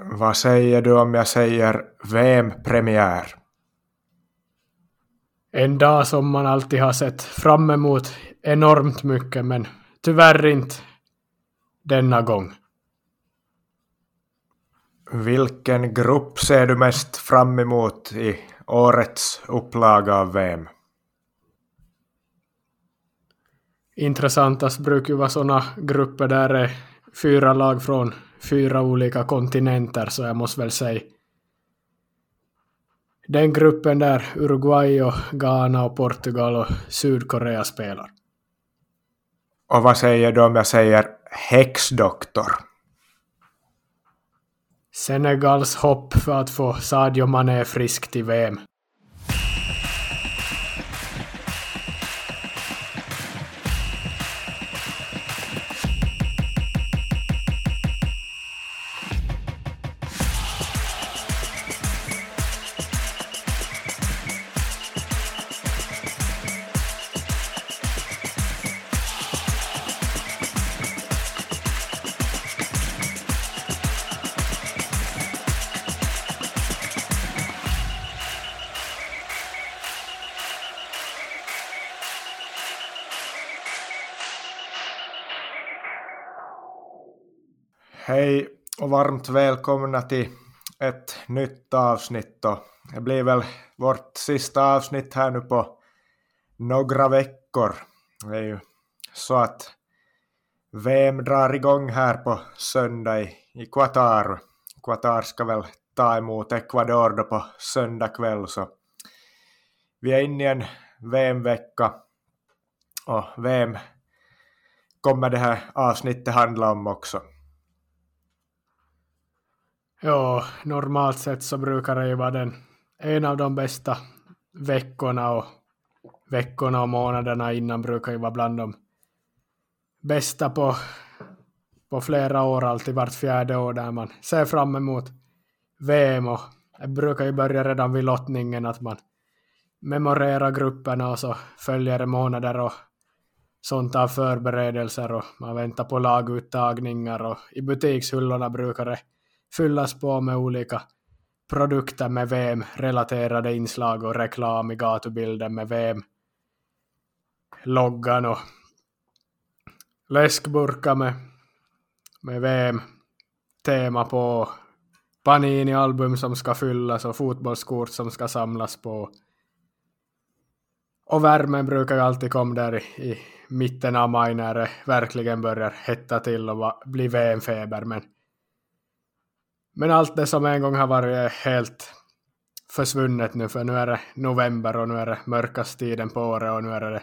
Vad säger du om jag säger VM-premiär? En dag som man alltid har sett fram emot enormt mycket, men tyvärr inte denna gång. Vilken grupp ser du mest fram emot i årets upplaga av VM? Intressantast brukar ju vara sådana grupper där det är fyra lag från fyra olika kontinenter, så jag måste väl säga den gruppen där Uruguay och Ghana och Portugal och Sydkorea spelar. Och vad säger du om jag säger häxdoktor? Senegals hopp för att få Sadio Mané frisk till VM. Och varmt välkomna till ett nytt avsnitt. Och det blir väl vårt sista avsnitt här nu på några veckor. Det är ju så att VM drar igång här på söndag i, i Qatar. Qatar ska väl ta emot Ecuador då på söndag kväll så vi är inne i en VM-vecka och VM kommer det här avsnittet handla om också. Ja, normalt sett så brukar det ju vara den en av de bästa veckorna och veckorna och månaderna innan brukar ju vara bland de bästa på, på flera år, alltid vart fjärde år där man ser fram emot VM och det brukar ju börja redan vid lottningen att man memorerar grupperna och så följer det månader och sånt av förberedelser och man väntar på laguttagningar och i butikshyllorna brukar det fyllas på med olika produkter med VM-relaterade inslag och reklam i gatubilden med VM-loggan och läskburkar med, med VM-tema på Panini-album som ska fyllas och fotbollskort som ska samlas på. Och värmen brukar ju alltid komma där i, i mitten av maj när det verkligen börjar hetta till och bli VM-feber. Men men allt det som en gång har varit är helt försvunnet nu, för nu är det november och nu är det mörkaste tiden på året och nu är det det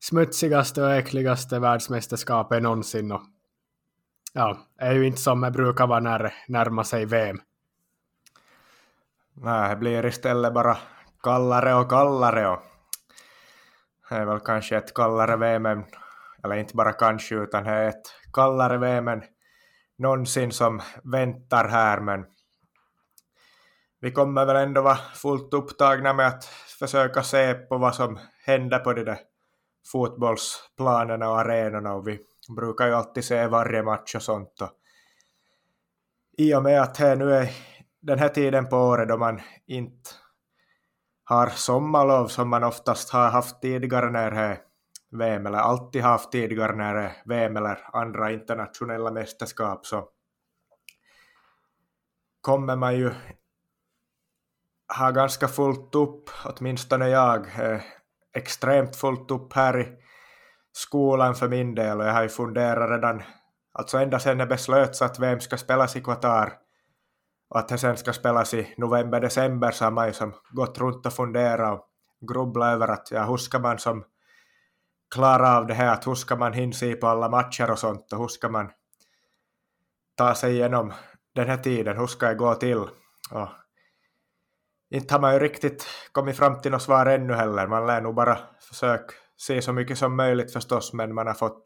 smutsigaste och äckligaste världsmästerskapet någonsin. Och ja, det är ju inte som det brukar vara när det närmar sig VM. Nej, det blir istället bara kallare och kallare och det är väl kanske ett kallare VM, eller inte bara kanske, utan det är ett kallare VM än någonsin som väntar här, men vi kommer väl ändå vara fullt upptagna med att försöka se på vad som händer på de där fotbollsplanerna och arenorna och vi brukar ju alltid se varje match och sånt. Och I och med att det nu är den här tiden på året då man inte har sommarlov som man oftast har haft tidigare när det VM eller alltid haft tidigare när det är VM eller andra internationella mästerskap så kommer man ju ha ganska fullt upp, åtminstone jag, eh, extremt fullt upp här i skolan för min del. Och jag har ju funderat redan, alltså ända sedan det beslöts att VM ska spelas i Qatar och att det sen ska spelas i november-december så har man ju som gått runt och funderat och grubblat över att ja, hur ska man som klara av det här att hur ska man hinna se på alla matcher och sånt och hur ska man ta sig igenom den här tiden, hur ska det gå till? Och inte har man ju riktigt kommit fram till något svar ännu heller, man lär nog bara försöka se så mycket som möjligt förstås, men man har fått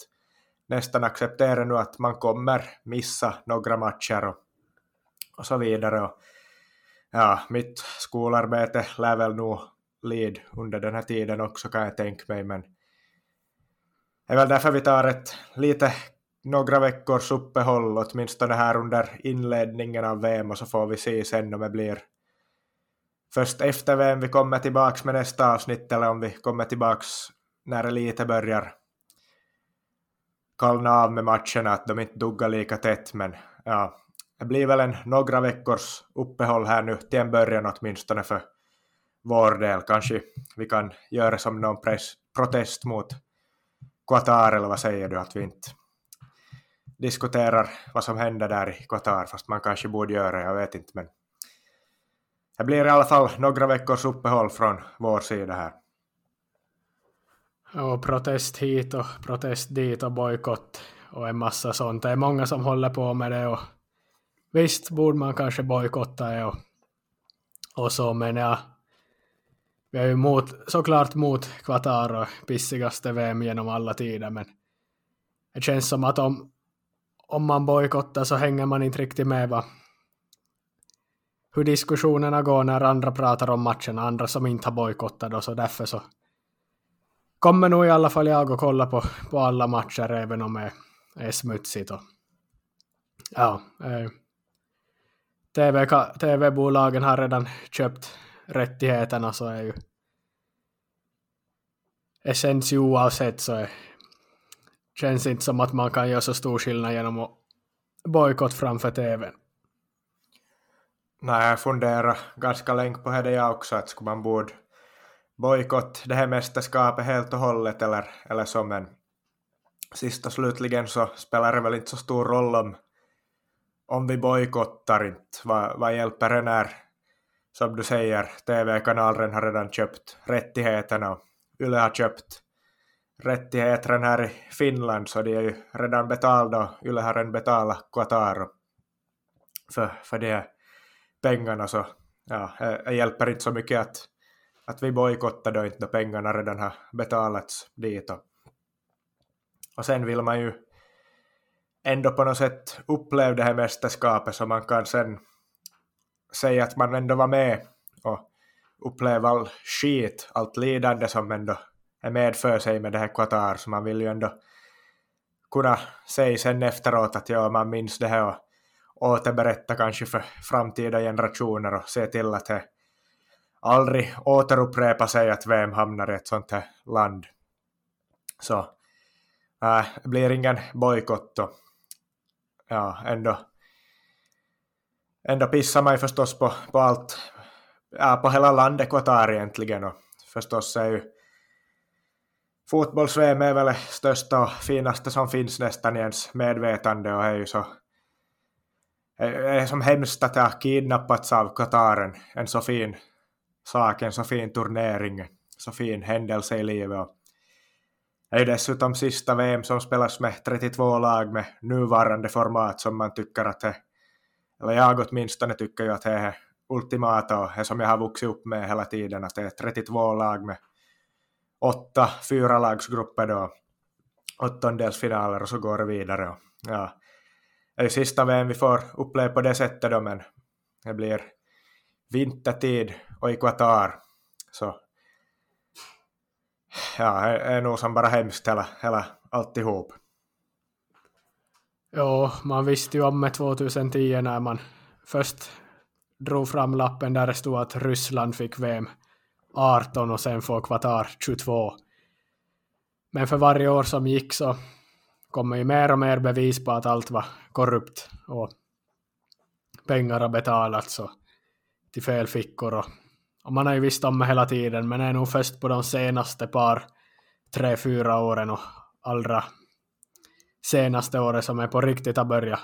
nästan acceptera nu att man kommer missa några matcher och, och så vidare. Och, ja, mitt skolarbete lär väl nog lid under den här tiden också kan jag tänka mig, men det är väl därför vi tar ett lite några veckors uppehåll, åtminstone här under inledningen av VM, och så får vi se sen om det blir först efter VM vi kommer tillbaks med nästa avsnitt, eller om vi kommer tillbaks när det lite börjar kallna av med matcherna, att de inte duggar lika tätt, men ja, det blir väl en några veckors uppehåll här nu, till en början åtminstone för vår del. Kanske vi kan göra som någon press, protest mot Qatar, eller vad säger du, att vi inte diskuterar vad som händer där i Qatar, fast man kanske borde göra det, jag vet inte, men det blir i alla fall några veckors uppehåll från vår sida här. Och protest hit och protest dit och bojkott och en massa sånt. Det är många som håller på med det och visst borde man kanske bojkotta det och, och så, men ja, vi är ju mot, såklart mot Qatar och pissigaste VM genom alla tider, men det känns som att om, om man bojkottar så hänger man inte riktigt med va? hur diskussionerna går när andra pratar om matchen, andra som inte har bojkottat och så därför så kommer nog i alla fall jag att kolla på, på alla matcher även om det är smutsigt. Och, ja, eh, TV, TV-bolagen har redan köpt rättigheterna så är ju essens oavsett så är, känns inte som att man kan göra så stor skillnad genom att bojkott framför TVn. Nej, jag funderar ganska länge på det jag också, att skulle man borde bojkott det här mästerskapet helt och hållet eller, eller så, men sist och slutligen så spelar det väl inte så stor roll om, om vi bojkottar inte. Vad, vad hjälper det när, som du säger, TV-kanalen har redan köpt rättigheterna och Yle har köpt rättigheterna här i Finland så de är ju redan betalda och Yle har redan betalat Qatar för, för de pengarna så ja, det hjälper inte så mycket att att vi bojkottar då inte då pengarna redan har betalats dit. Och, och sen vill man ju ändå på något sätt uppleva det här mästerskapet så man kan sen säga att man ändå var med och uppleva all skit, allt lidande som ändå är medför sig med det här Qatar, så man vill ju ändå kunna säga sen efteråt att ja, man minns det här och återberätta kanske för framtida generationer och se till att det aldrig återupprepa sig att VM hamnar i ett sånt här land. Så äh, det blir ingen bojkott och ja, ändå ändå pissar man ju förstås på, på allt, ja, på hela landet Qatar egentligen och förstås är ju fotbolls-VM är väl det största och finaste som finns nästan i ens medvetande och är ju så är, som hemskt att det har kidnappats av Qataren, en så fin sak, en så fin turnering, så fin händelse i livet. Och det är ju dessutom sista VM som spelas med 32 lag med nuvarande format som man tycker att det, eller jag åtminstone tycker ju att det är ultimata och det som jag har vuxit upp med hela tiden, att det är 32 lag med åtta fyra lagsgrupper då, åttondelsfinaler och så går det vidare. Och, ja, det är ju sista VM vi får uppleva på det sättet då, men det blir vintertid och i Qatar. Så ja, det är nog som bara hemskt hela, hela alltihop. Ja, man visste ju om det 2010 när man först drog fram lappen där det stod att Ryssland fick VM 18 och sen får Qatar 22. Men för varje år som gick så kommer ju mer och mer bevis på att allt var korrupt och pengar har betalats och till fel fickor och, och man har ju visst om det hela tiden men är nog först på de senaste par tre, fyra åren och allra senaste året som är på riktigt har börjat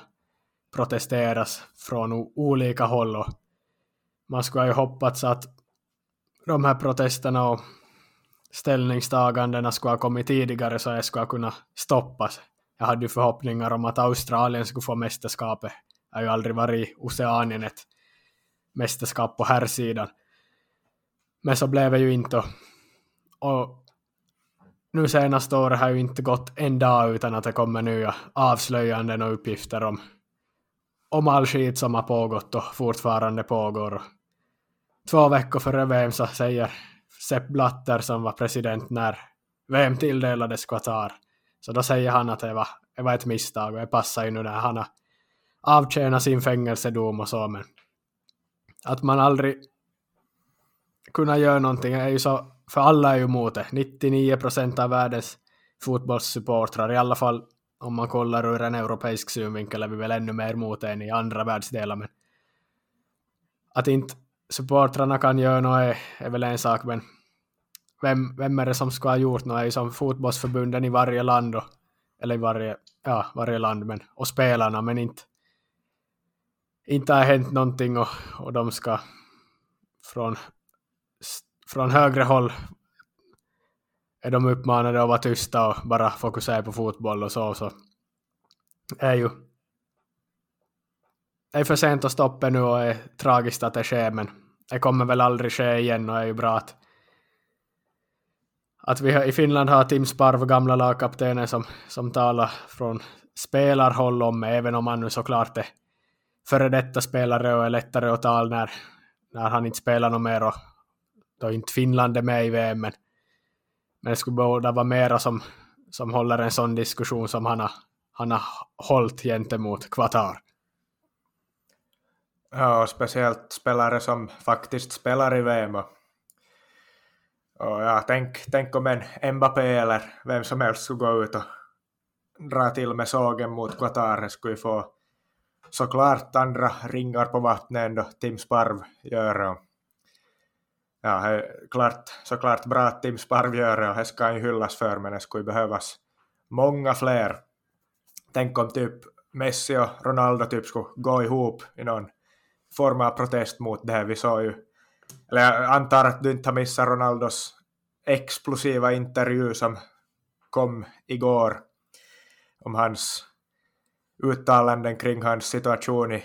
protesteras från olika håll och man skulle ju hoppats att de här protesterna och ställningstagandena skulle ha kommit tidigare så jag skulle ha kunnat stoppas. Jag hade ju förhoppningar om att Australien skulle få mästerskapet. Jag har ju aldrig varit i Oceanien ett mästerskap på här sidan. Men så blev det ju inte. Och nu senaste året har ju inte gått en dag utan att det kommer nya avslöjanden och uppgifter om, om all skit som har pågått och fortfarande pågår. Två veckor före VM så säger Sepp Blatter som var president när VM tilldelades Qatar. Så då säger han att det var det var ett misstag och det passar ju nu när han har avtjänat sin fängelsedom och så, men att man aldrig kunna göra någonting är ju så, för alla är ju emot det. 99 procent av världens fotbollssupportrar, i alla fall om man kollar ur en europeisk synvinkel är vi väl ännu mer emot det än i andra världsdelar, men att inte supportrarna kan göra något är, är väl en sak, men vem, vem är det som ska ha gjort något? Det är ju som fotbollsförbunden i varje land, och, eller i varje, ja, varje land, men, och spelarna, men inte, inte har hänt någonting och, och de ska från, från högre håll är de uppmanade att vara tysta och bara fokusera på fotboll och så, så är ju det är för sent att stoppa nu och är tragiskt att det sker, men det kommer väl aldrig ske igen och är ju bra att att vi i Finland har Tim Sparv, gamla lagkaptenen, som, som talar från spelarhåll om även om han nu såklart är före detta spelare och är lättare att tala när, när han inte spelar något mer och då inte Finland är med i VM. Men, men det skulle båda vara mera som, som håller en sån diskussion som han har, han har hållit gentemot Qatar. Ja, speciellt spelare som faktiskt spelar i VM. Och, och ja, tänk, tänk om en Mbappé eller vem som helst skulle gå ut och dra till med sågen mot Qatar. Det skulle ju få såklart andra ringar på vattnet än då Tim Sparv gör. Ja, det är klart, såklart bra att Tim Sparv gör det och det ska ju hyllas för, men det skulle behövas många fler. Tänk om typ Messi och Ronaldo typ skulle gå ihop i någon form av protest mot det här. Vi såg ju, eller jag antar att du inte har missat Ronaldos explosiva intervju som kom igår om hans uttalanden kring hans situation i,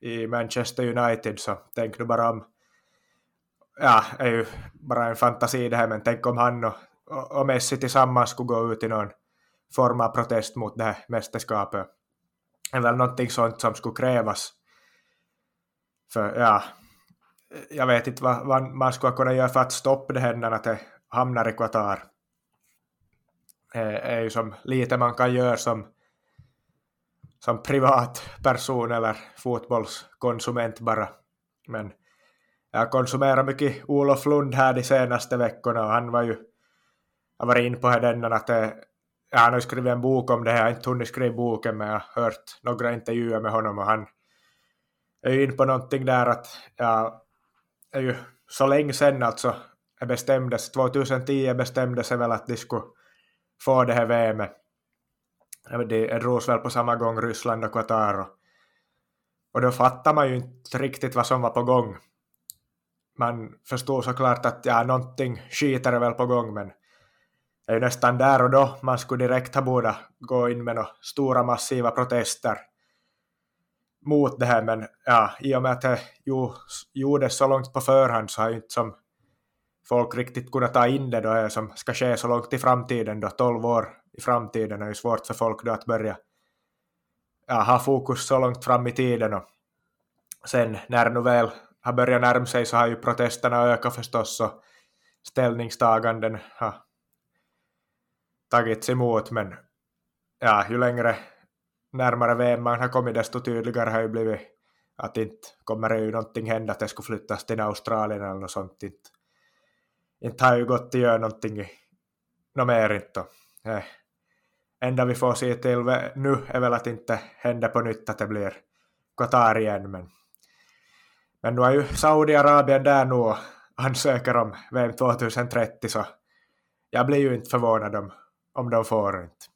i Manchester United, så tänk nu bara om, ja, är ju bara en fantasi det här, men tänk om han och, och Messi tillsammans skulle gå ut i någon form av protest mot det här mästerskapet. Det är väl någonting sånt som skulle krävas. För ja, jag vet inte vad, vad man skulle kunna göra för att stoppa det här att det hamnar i Qatar. Det är ju som lite man kan göra som som privatperson eller fotbollskonsument bara. Men jag konsumerar mycket Olof Lund här de senaste veckorna och han var ju, jag var in på den att det, ja, han har skrivit en bok om det här, jag har inte hunnit skriva boken men jag har hört några intervjuer med honom och han är ju in på någonting där att ja, är ju så länge sedan alltså det bestämdes, 2010 bestämdes det väl att de skulle få det här VMet det drogs väl på samma gång Ryssland och Qatar. Och, och då fattar man ju inte riktigt vad som var på gång. Man förstod såklart att ja, någonting skiter väl på gång, men det är ju nästan där och då man skulle direkt ha borde gå in med några stora massiva protester mot det här, men ja, i och med att det gjordes så långt på förhand så har ju inte som folk riktigt kunnat ta in det då är som ska ske så långt i framtiden då, 12 år i framtiden är ju svårt för folk då att börja ja, ha fokus så långt fram i tiden och sen när nu väl har börjat närma sig så har ju protesterna ökat förstås och ställningstaganden har tagits emot men ja, ju längre närmare VM man har kommit desto tydligare har ju blivit att inte kommer det ju någonting hända att det skulle flyttas till Australien eller något sånt. Inte, inte har ju gått att göra någonting något mer inte. Eh, enda vi får se till nu är väl att inte hända på nytt att det blir Qatar igen. Men, men nu är ju Saudiarabien där nu och ansöker om VM 2030 så jag blir ju inte förvånad om, om de får inte.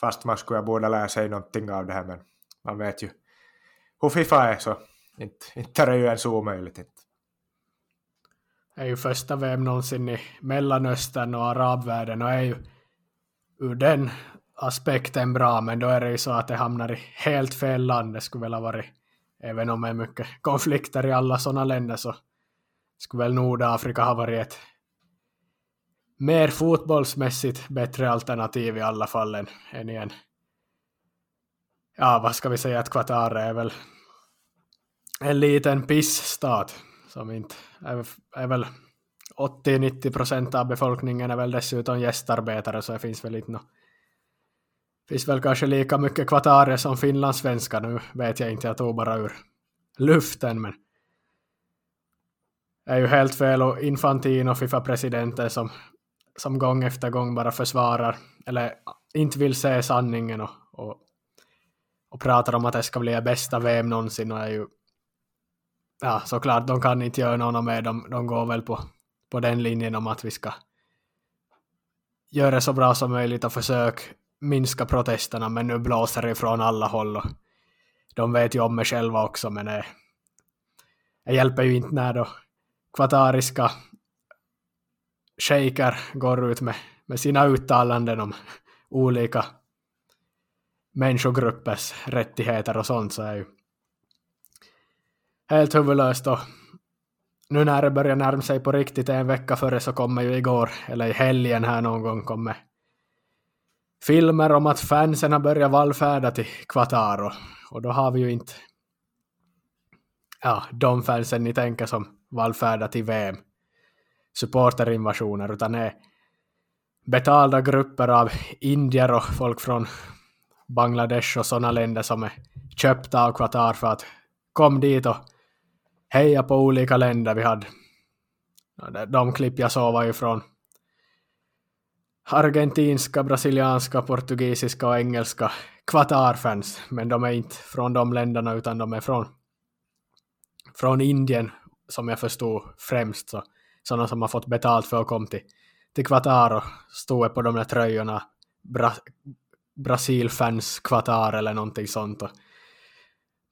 Fast man skulle borde lära sig någonting av det här men man vet ju hur Fifa är så inte, inte är det ju ens omöjligt. Inte. Det är ju första VM någonsin i Mellanöstern och arabvärlden och är ju ur den aspekten bra, men då är det ju så att det hamnar i helt fel land. Det skulle väl ha varit, även om det är mycket konflikter i alla sådana länder, så skulle väl Nordafrika ha varit ett mer fotbollsmässigt bättre alternativ i alla fall än, än i en ja, vad ska vi säga att Qatar är väl en liten pissstat som inte är, är väl 80-90 procent av befolkningen är väl dessutom gästarbetare så det finns väl inte något finns väl kanske lika mycket kvatarer som finlandssvenska nu, vet jag inte, jag tog bara ur luften, men det är ju helt fel och Infantino, Fifa-presidenten, som, som gång efter gång bara försvarar, eller inte vill se sanningen och, och, och pratar om att det ska bli det bästa VM någonsin och är ju ja, såklart, de kan inte göra något med de, de går väl på, på den linjen om att vi ska göra det så bra som möjligt och försöka minska protesterna, men nu blåser det ifrån alla håll och de vet ju om mig själva också, men det, det hjälper ju inte när då kvatariska shejker går ut med, med sina uttalanden om olika människogruppers rättigheter och sånt så är ju helt huvudlöst och nu när det börjar närma sig på riktigt en vecka före så kommer ju igår, eller i helgen här någon gång kommer filmer om att fansen har börjat vallfärda till Qatar och, och då har vi ju inte ja, de fansen ni tänker som vallfärdar till VM supporterinvasioner utan är betalda grupper av indier och folk från Bangladesh och sådana länder som är köpta av Qatar för att kom dit och heja på olika länder. Vi hade de klipp jag såg var ju från argentinska, brasilianska, portugisiska och engelska Qatar-fans, men de är inte från de länderna utan de är från, från Indien, som jag förstod främst, så, sådana som har fått betalt för att komma till, till Qatar och stod på de där tröjorna Bra, Brasil-fans Qatar eller någonting sånt. Och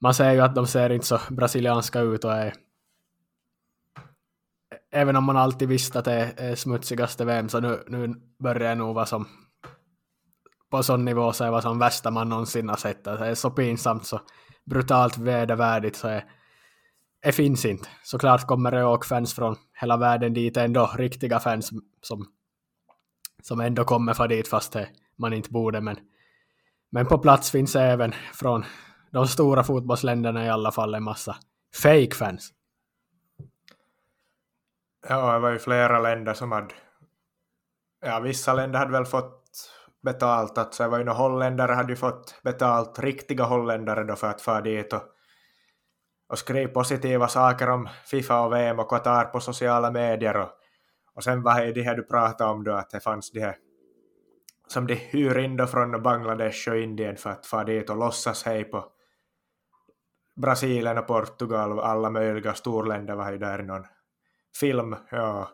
man ser ju att de ser inte så brasilianska ut och är även om man alltid visste att det är smutsigaste VM så nu, nu börjar jag nog vara som på sån nivå så är det vad som värsta man någonsin har sett. Alltså, det är så pinsamt så brutalt vedervärdigt så är, det finns inte. Såklart kommer det åka fans från hela världen dit ändå, riktiga fans som, som ändå kommer för dit fast det, man inte borde. Men, men på plats finns även från de stora fotbollsländerna i alla fall en massa fake fans. Ja, det var ju flera länder som hade... Ja, vissa länder hade väl fått betalt. Alltså, det var ju några holländare hade ju fått betalt, riktiga holländare då för att fara dit och, och skriva positiva saker om Fifa och VM och Qatar på sociala medier. Och, och sen var det det här du pratade om då, att det fanns de här som de hyr in då från Bangladesh och Indien för att fara dit och låtsas hej på Brasilien och Portugal och alla möjliga storländer var ju där i någon film. Ja.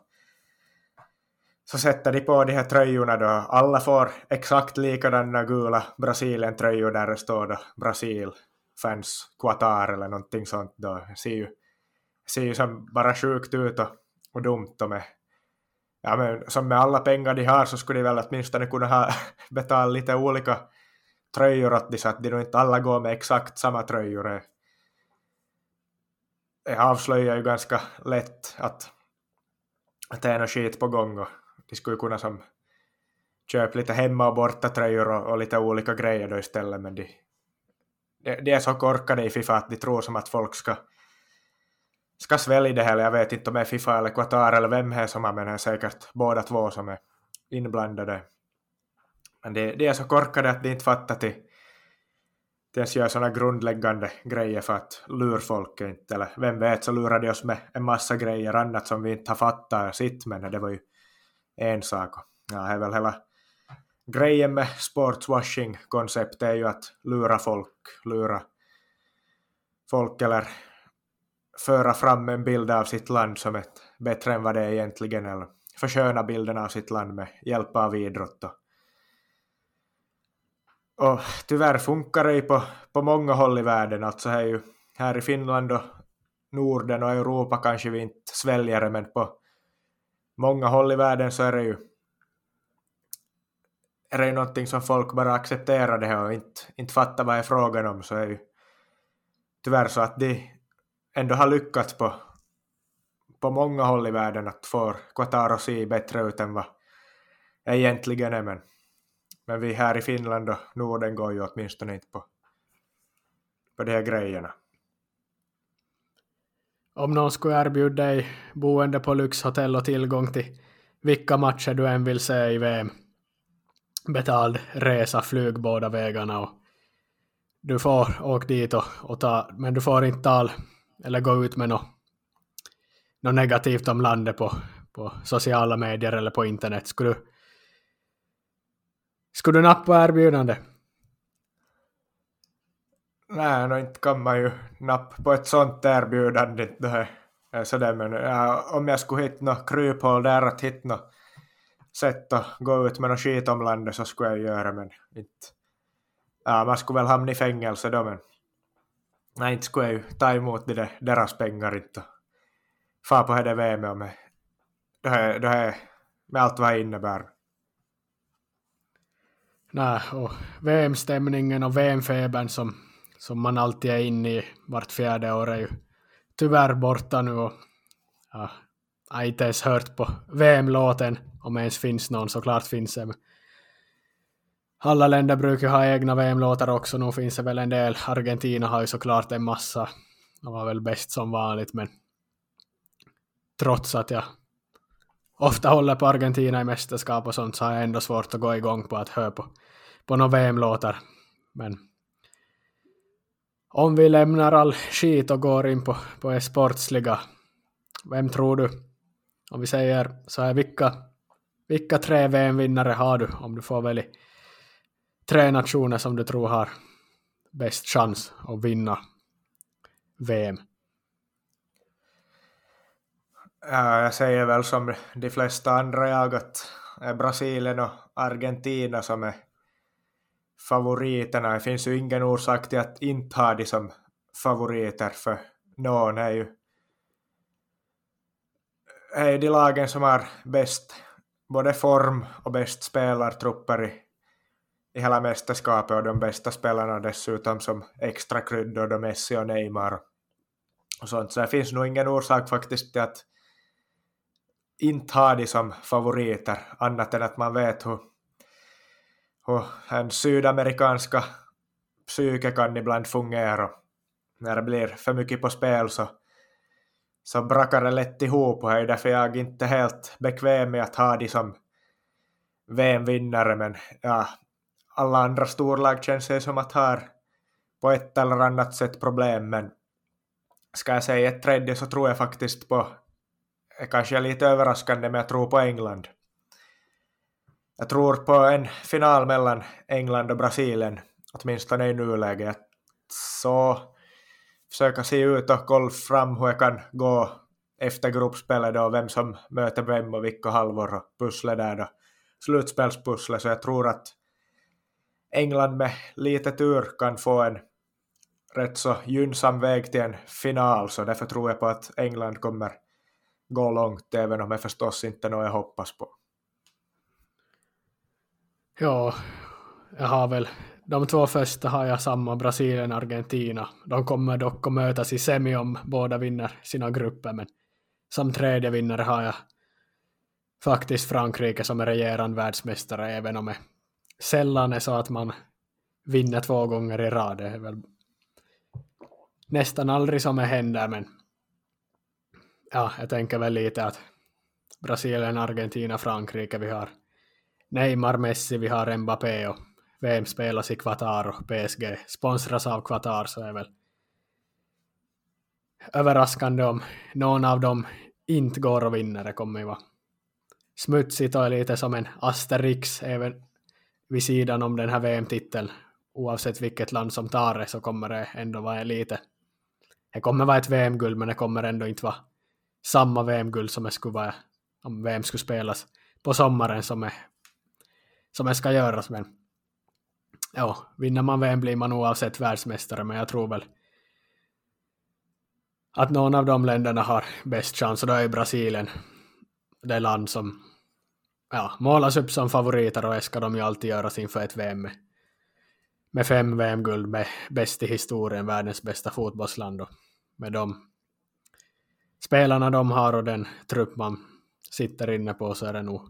Så sätter de på de här tröjorna då. Alla får exakt likadana gula Brasilien-tröjor där det står då Brasil, fans, Qatar eller någonting sånt då. Det ser ju, ser ju som bara sjukt ut och, och dumt och med ja, men som med alla pengar de har så skulle de väl åtminstone kunna ha betalat lite olika tröjor åt de så att de inte alla går med exakt samma tröjor det avslöjar ju ganska lätt att, att det är något skit på gång och de skulle kunna som köpa lite hemma och borta tröjor och, och lite olika grejer då istället men de, de, de är så korkade i Fifa att de tror som att folk ska ska svälja det här, jag vet inte om det är Fifa eller Qatar eller vem det är som har, men det är säkert båda två som är inblandade. Men de, de är så korkade att de inte fattar till inte ens gör sådana grundläggande grejer för att lura folk inte, eller vem vet så lurar de oss med en massa grejer annat som vi inte har fattat sitt, men det var ju en sak. Ja, det är väl hela grejen med sportswashing-konceptet är ju att lura folk, lura folk eller föra fram en bild av sitt land som ett bättre än vad det är egentligen, eller försköna bilden av sitt land med hjälp av idrott och och tyvärr funkar det ju på, på många håll i världen. Alltså här, ju, här i Finland och Norden och Europa kanske vi inte sväljer det, men på många håll i världen så är det ju är det ju någonting som folk bara accepterar det här och inte, inte fattar vad det är frågan om så är ju tyvärr så att de ändå har lyckats på, på många håll i världen att få Qatar att se bättre ut än vad det egentligen är men men vi här i Finland och Norden går ju åtminstone inte på, på de här grejerna. Om någon skulle erbjuda dig boende på lyxhotell och tillgång till vilka matcher du än vill se i VM betald resa, flyg båda vägarna och du får åka dit och, och ta, men du får inte tal eller gå ut med något, något negativt om landet på, på sociala medier eller på internet. Skulle du, skulle du nappa erbjudande? Nej, no, inte kan man ju nappa på ett sånt erbjudande. Det är sådär, men ja, om jag skulle hitta något kryphål där att hitta något sätt att gå ut med något skit om landet så skulle jag göra, men inte. Ja, man skulle väl hamna i fängelse då, men nej, inte skulle jag ju ta emot det där, deras pengar inte. Far på det VM med det här, det här, med allt vad det innebär. Nej, och VM-stämningen och VM-febern som, som man alltid är inne i vart fjärde år är ju tyvärr borta nu och ja, jag har inte ens hört på VM-låten, om ens finns någon, såklart finns det. Alla länder brukar ha egna VM-låtar också, nu finns det väl en del. Argentina har ju såklart en massa, de var väl bäst som vanligt, men trots att jag ofta håller på Argentina i mästerskap och sånt så har jag ändå svårt att gå igång på att höra på, på några VM-låtar. Men om vi lämnar all skit och går in på, på det sportsliga, vem tror du? Om vi säger så här, vilka, vilka tre VM-vinnare har du om du får välja tre nationer som du tror har bäst chans att vinna VM? Äh, jag säger väl som de flesta andra jag att Brasilien och Argentina som är favoriterna. Det finns ju ingen orsak till att inte ha de som favoriter för någon är ju är de lagen som har bäst både form och bäst spelartrupper i, i hela mästerskapet och de bästa spelarna dessutom som extra kryddor, då Messi och Neymar och sånt. Så det finns nog ingen orsak faktiskt till att inte ha de som favoriter, annat än att man vet hur, hur en sydamerikanska psyke kan ibland fungera. När det blir för mycket på spel så, så brakar det lätt ihop och det är därför jag inte är helt bekväm med att ha de som VM-vinnare, men ja, alla andra storlag känns det som att ha på ett eller annat sätt problem, men ska jag säga ett tredje så tror jag faktiskt på är kanske lite överraskande, men jag tror på England. Jag tror på en final mellan England och Brasilien, åtminstone i nuläget. Så försöka se ut och kolla fram hur jag kan gå efter gruppspelet då, vem som möter vem och vilka halvor och pusslet där då. Slutspelspusslet, så jag tror att England med lite tur kan få en rätt så gynnsam väg till en final, så därför tror jag på att England kommer gå långt, även om jag förstås inte något jag hoppas på. Ja, jag har väl de två första har jag samma, Brasilien och Argentina. De kommer dock att mötas i semi om båda vinner sina grupper, men som tredje vinnare har jag faktiskt Frankrike som är regerande världsmästare, även om det sällan är så att man vinner två gånger i rad. Det är väl nästan aldrig som det händer, men ja, jag tänker väl lite att Brasilien, Argentina, Frankrike, vi har Neymar, Messi, vi har Mbappé och VM spelas i Qatar och PSG sponsras av Qatar så är väl överraskande om någon av dem inte går och vinner. Det kommer ju vara smutsigt och lite som en asterix även vid sidan om den här VM-titeln. Oavsett vilket land som tar det så kommer det ändå vara lite. Det kommer vara ett VM-guld men det kommer ändå inte vara samma VM-guld som jag skulle vara om VM skulle spelas på sommaren som det, som ska göras. Men ja, vinner man VM blir man oavsett världsmästare, men jag tror väl att någon av de länderna har bäst chans, och då är Brasilien det land som ja, målas upp som favoriter och det ska de ju alltid göra inför ett VM med, med fem VM-guld, med bäst i historien, världens bästa fotbollsland och med de spelarna de har och den trupp man sitter inne på så är det nog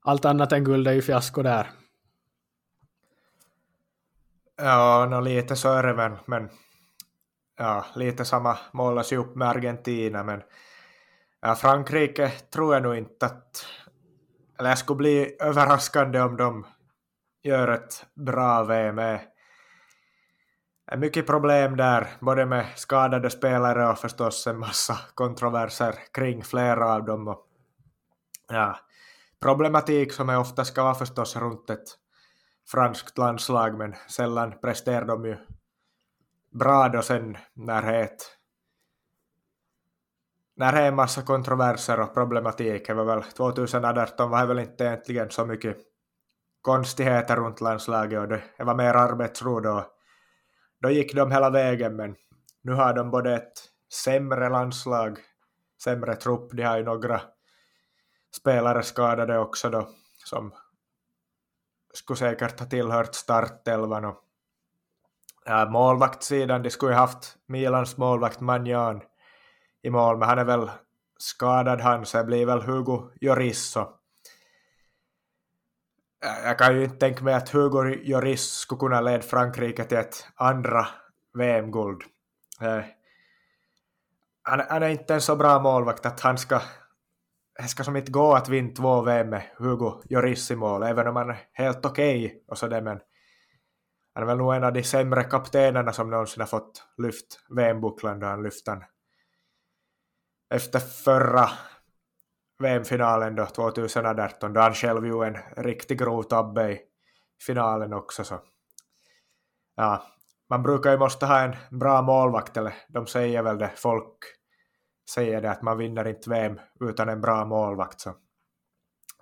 allt annat än guld är ju fiasko där. Ja, no, lite så är det väl, men ja, lite samma målas ju upp med Argentina, men ja, Frankrike tror jag nog inte att eller jag skulle bli överraskande om de gör ett bra VM mycket problem där, både med skadade spelare och förstås en massa kontroverser kring flera av dem. Och, ja, problematik som är ofta ska vara förstås runt ett franskt landslag, men sällan presterar de ju bra då sen när det är ett när det är en massa kontroverser och problematik, det var väl 2018 var det väl inte egentligen så mycket konstigheter runt landslaget och det var mer arbetsro då. Då gick de hela vägen, men nu har de både ett sämre landslag, sämre trupp, de har ju några spelare skadade också då, som skulle säkert ha tillhört startelvan och äh, målvaktssidan, de skulle ju haft Milans målvakt Manjan i mål, men han är väl skadad han, så det blir väl Hugo Jorisso. Jag kan ju inte tänka mig att Hugo Lloris skulle kunna leda Frankrike till ett andra VM-guld. Eh, han, han, är inte en så bra målvakt att han ska det ska som inte gå att vinna två VM med Hugo Lloris i mål, även om han är helt okej okay och sådär, men han är väl nog en av de sämre kaptenerna som någonsin har fått lyft VM-bucklan då han lyfte den efter förra VM-finalen då 2018 då han själv gjorde en riktigt grov tabbe i finalen också så. Ja, man brukar ju måste ha en bra målvakt eller de säger väl det, folk säger det att man vinner inte VM utan en bra målvakt så.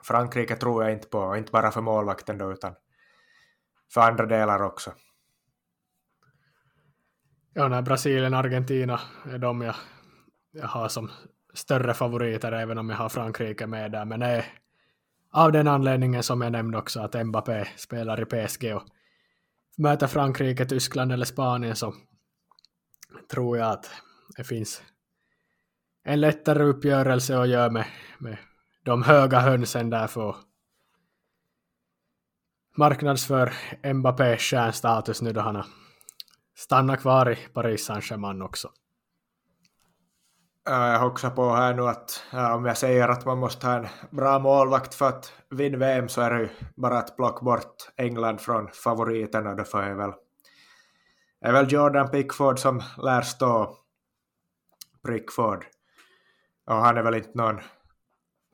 Frankrike tror jag inte på, inte bara för målvakten då utan för andra delar också. Ja, när Brasilien och Argentina är de jag jag har som större favoriter även om jag har Frankrike med där. Men nej, av den anledningen som jag nämnde också att Mbappé spelar i PSG och möter Frankrike, Tyskland eller Spanien så tror jag att det finns en lättare uppgörelse att göra med, med de höga hönsen där för marknadsför Mbappé stjärnstatus nu då han har stannat kvar i Paris Saint-Germain också. Äh, jag också på här nu att äh, om jag säger att man måste ha en bra målvakt för att vinna VM så är det ju bara att plocka bort England från favoriterna. Det är väl, är väl Jordan Pickford som lär stå Pickford. Och han är väl inte någon,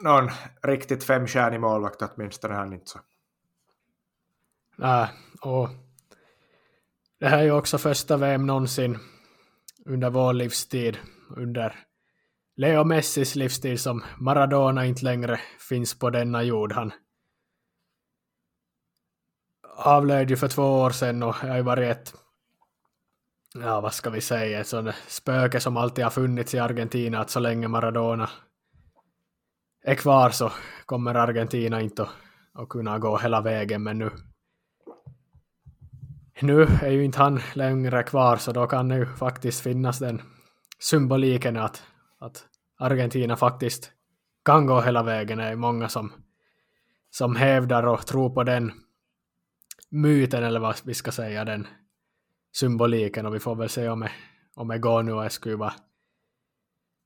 någon riktigt femstjärnig målvakt åtminstone han inte så. Nej, och det här är ju också första VM någonsin under vår livstid, under Leo Messis livsstil som Maradona inte längre finns på denna jord. Han avled ju för två år sedan och har ju varit ett, ja vad ska vi säga, ett sånt spöke som alltid har funnits i Argentina att så länge Maradona är kvar så kommer Argentina inte att, att kunna gå hela vägen men nu nu är ju inte han längre kvar så då kan det ju faktiskt finnas den symboliken att att Argentina faktiskt kan gå hela vägen. Det är många som, som hävdar och tror på den myten, eller vad vi ska säga, den symboliken. Och vi får väl se om det, om det går nu och det skulle vara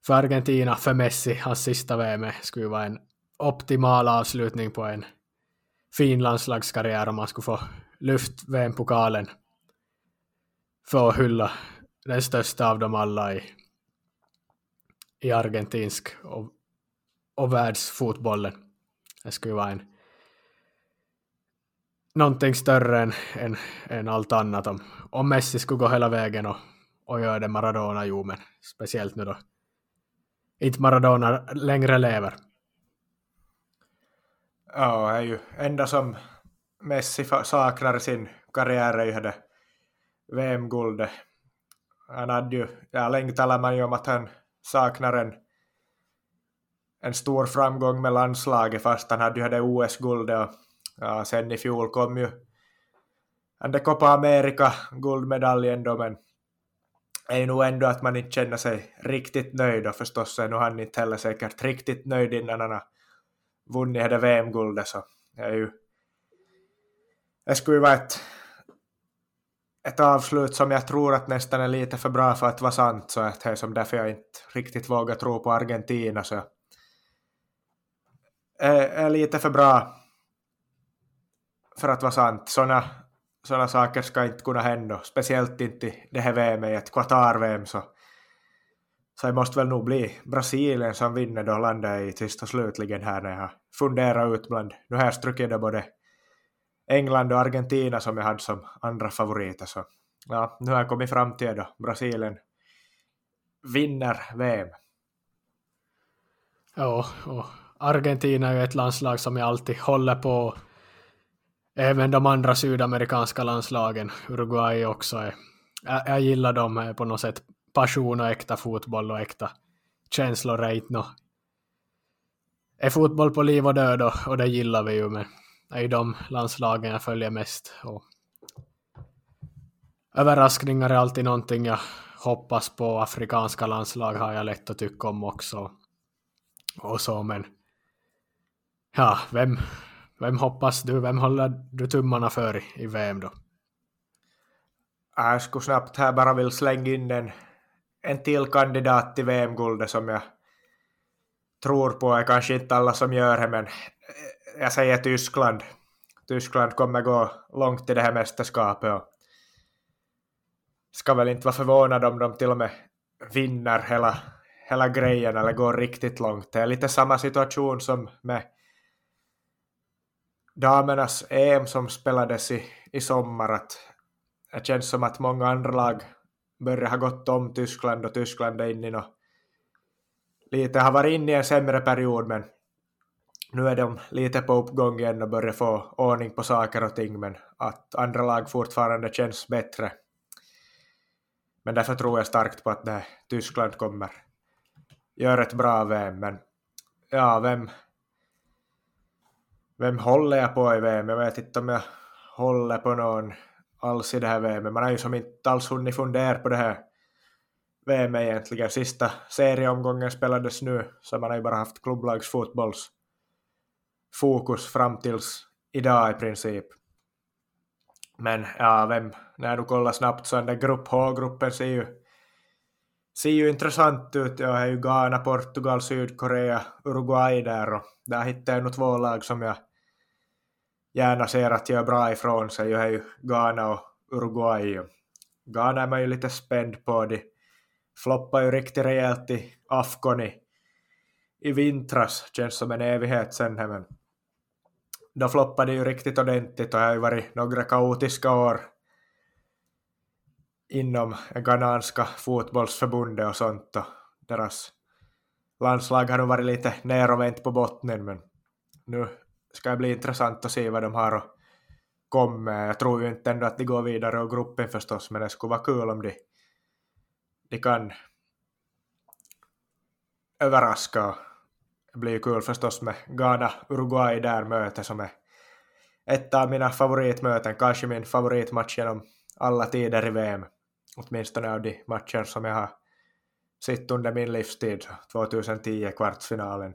för Argentina, för Messi, hans sista VM skulle vara en optimal avslutning på en fin landslagskarriär om man skulle få lyft VM-pokalen för att hylla den största av dem alla i i argentinsk och, och världsfotbollen. Det skulle vara en någonting större än, än, än allt annat om, om Messi skulle gå hela vägen och, och göra det Maradona gjorde, men speciellt nu då inte Maradona längre lever. Ja, det är ju enda som Messi saknar i sin karriär är ju det VM-guldet. Han hade ju, ja länge talade man ju om att han saknar en, en stor framgång med landslaget fast han hade ju det OS-guldet och ja, sen i fjol kom ju det Copa America guldmedaljen då men är ju nog ändå att man inte känner sig riktigt nöjd och förstås är nog han inte heller säkert riktigt nöjd innan han har vunnit det VM-guldet så det är ju det skulle ju vara ett ett avslut som jag tror att nästan är lite för bra för att vara sant, så att det är som därför jag inte riktigt vågar tro på Argentina. Så är, är lite för bra för att vara sant. Sådana såna saker ska inte kunna hända, speciellt inte i det här VM, i ett Qatar-VM så, så det måste väl nog bli Brasilien som vinner då landet i sist och slutligen här när jag funderar ut bland, nu har jag strukit både England och Argentina som jag hade som andra favoriter så ja, nu har jag kommit fram till då Brasilien vinner VM. Ja, och Argentina är ju ett landslag som jag alltid håller på. Även de andra sydamerikanska landslagen, Uruguay också. Är, jag, jag gillar dem på något sätt. Passion och äkta fotboll och äkta känslor är inte no. Är fotboll på liv och död och, och det gillar vi ju, men är ju de landslagen jag följer mest. Och överraskningar är alltid någonting jag hoppas på. Afrikanska landslag har jag lätt att tycka om också. Och så, men ja, vem, vem hoppas du, vem håller du tummarna för i VM då? Äh, jag skulle snabbt här bara vill slänga in en, en till kandidat till VM-guldet som jag tror på, är kanske inte alla som gör det, men jag säger Tyskland. Tyskland kommer gå långt i det här mästerskapet och ska väl inte vara förvånad om de till och med vinner hela, hela grejen eller går riktigt långt. Det är lite samma situation som med damernas EM som spelades i, i sommar. Att det känns som att många andra lag börjar ha gått om Tyskland och Tyskland är inne i något, lite har varit inne i en sämre period men nu är de lite på uppgång igen och börjar få ordning på saker och ting men att andra lag fortfarande känns bättre. Men därför tror jag starkt på att det, Tyskland kommer göra ett bra VM men ja, vem vem håller jag på i VM? Jag vet inte om jag håller på någon alls i det här VM. Man har ju som inte alls hunnit fundera på det här VM egentligen. Sista serieomgången spelades nu, så man har ju bara haft klubblagsfotbolls fokus fram tills idag i princip. Men ja, vem, när du kollar snabbt så den där grupp H-gruppen ser ju, ser ju intressant ut. Jag har ju Ghana, Portugal, Sydkorea, Uruguay där och där hittar jag nog två lag som jag gärna ser att göra bra ifrån sig. Jag är ju Ghana och Uruguay. Ghana är man ju lite spänd på. De floppar ju riktigt rejält i Afghan i, i vintras. Känns som en evighet sen. Men då floppade ju riktigt ordentligt och det har ju varit några kaotiska år inom ghananska fotbollsförbundet och sånt och deras landslag har nog varit lite ner och vänt på botten men nu ska det bli intressant att se vad de har att komma med. Jag tror ju inte ändå att de går vidare och gruppen förstås men det skulle vara kul om de, de kan överraska det blir ju kul förstås med Ghana-Uruguay där möte som är ett av mina favoritmöten, kanske min favoritmatch genom alla tider i VM. Åtminstone av de matcher som jag har sett under min livstid, 2010 kvartsfinalen.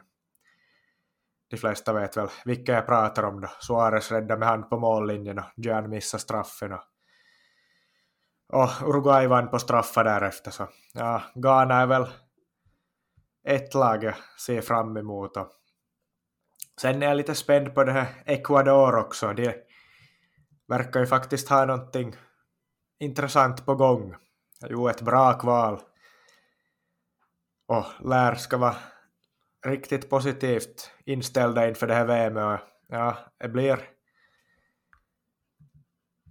De flesta vet väl vilka jag pratar om då. Suarez räddade med hand på mållinjen och Jan missade straffen och, och Uruguay vann på straffar därefter så ja, Ghana är väl ett lag jag ser fram emot och sen är jag lite spänd på det här Ecuador också. De verkar ju faktiskt ha någonting intressant på gång. Jo, ett bra kval. Och lär ska vara riktigt positivt inställda inför det här VM. Ja, det blir...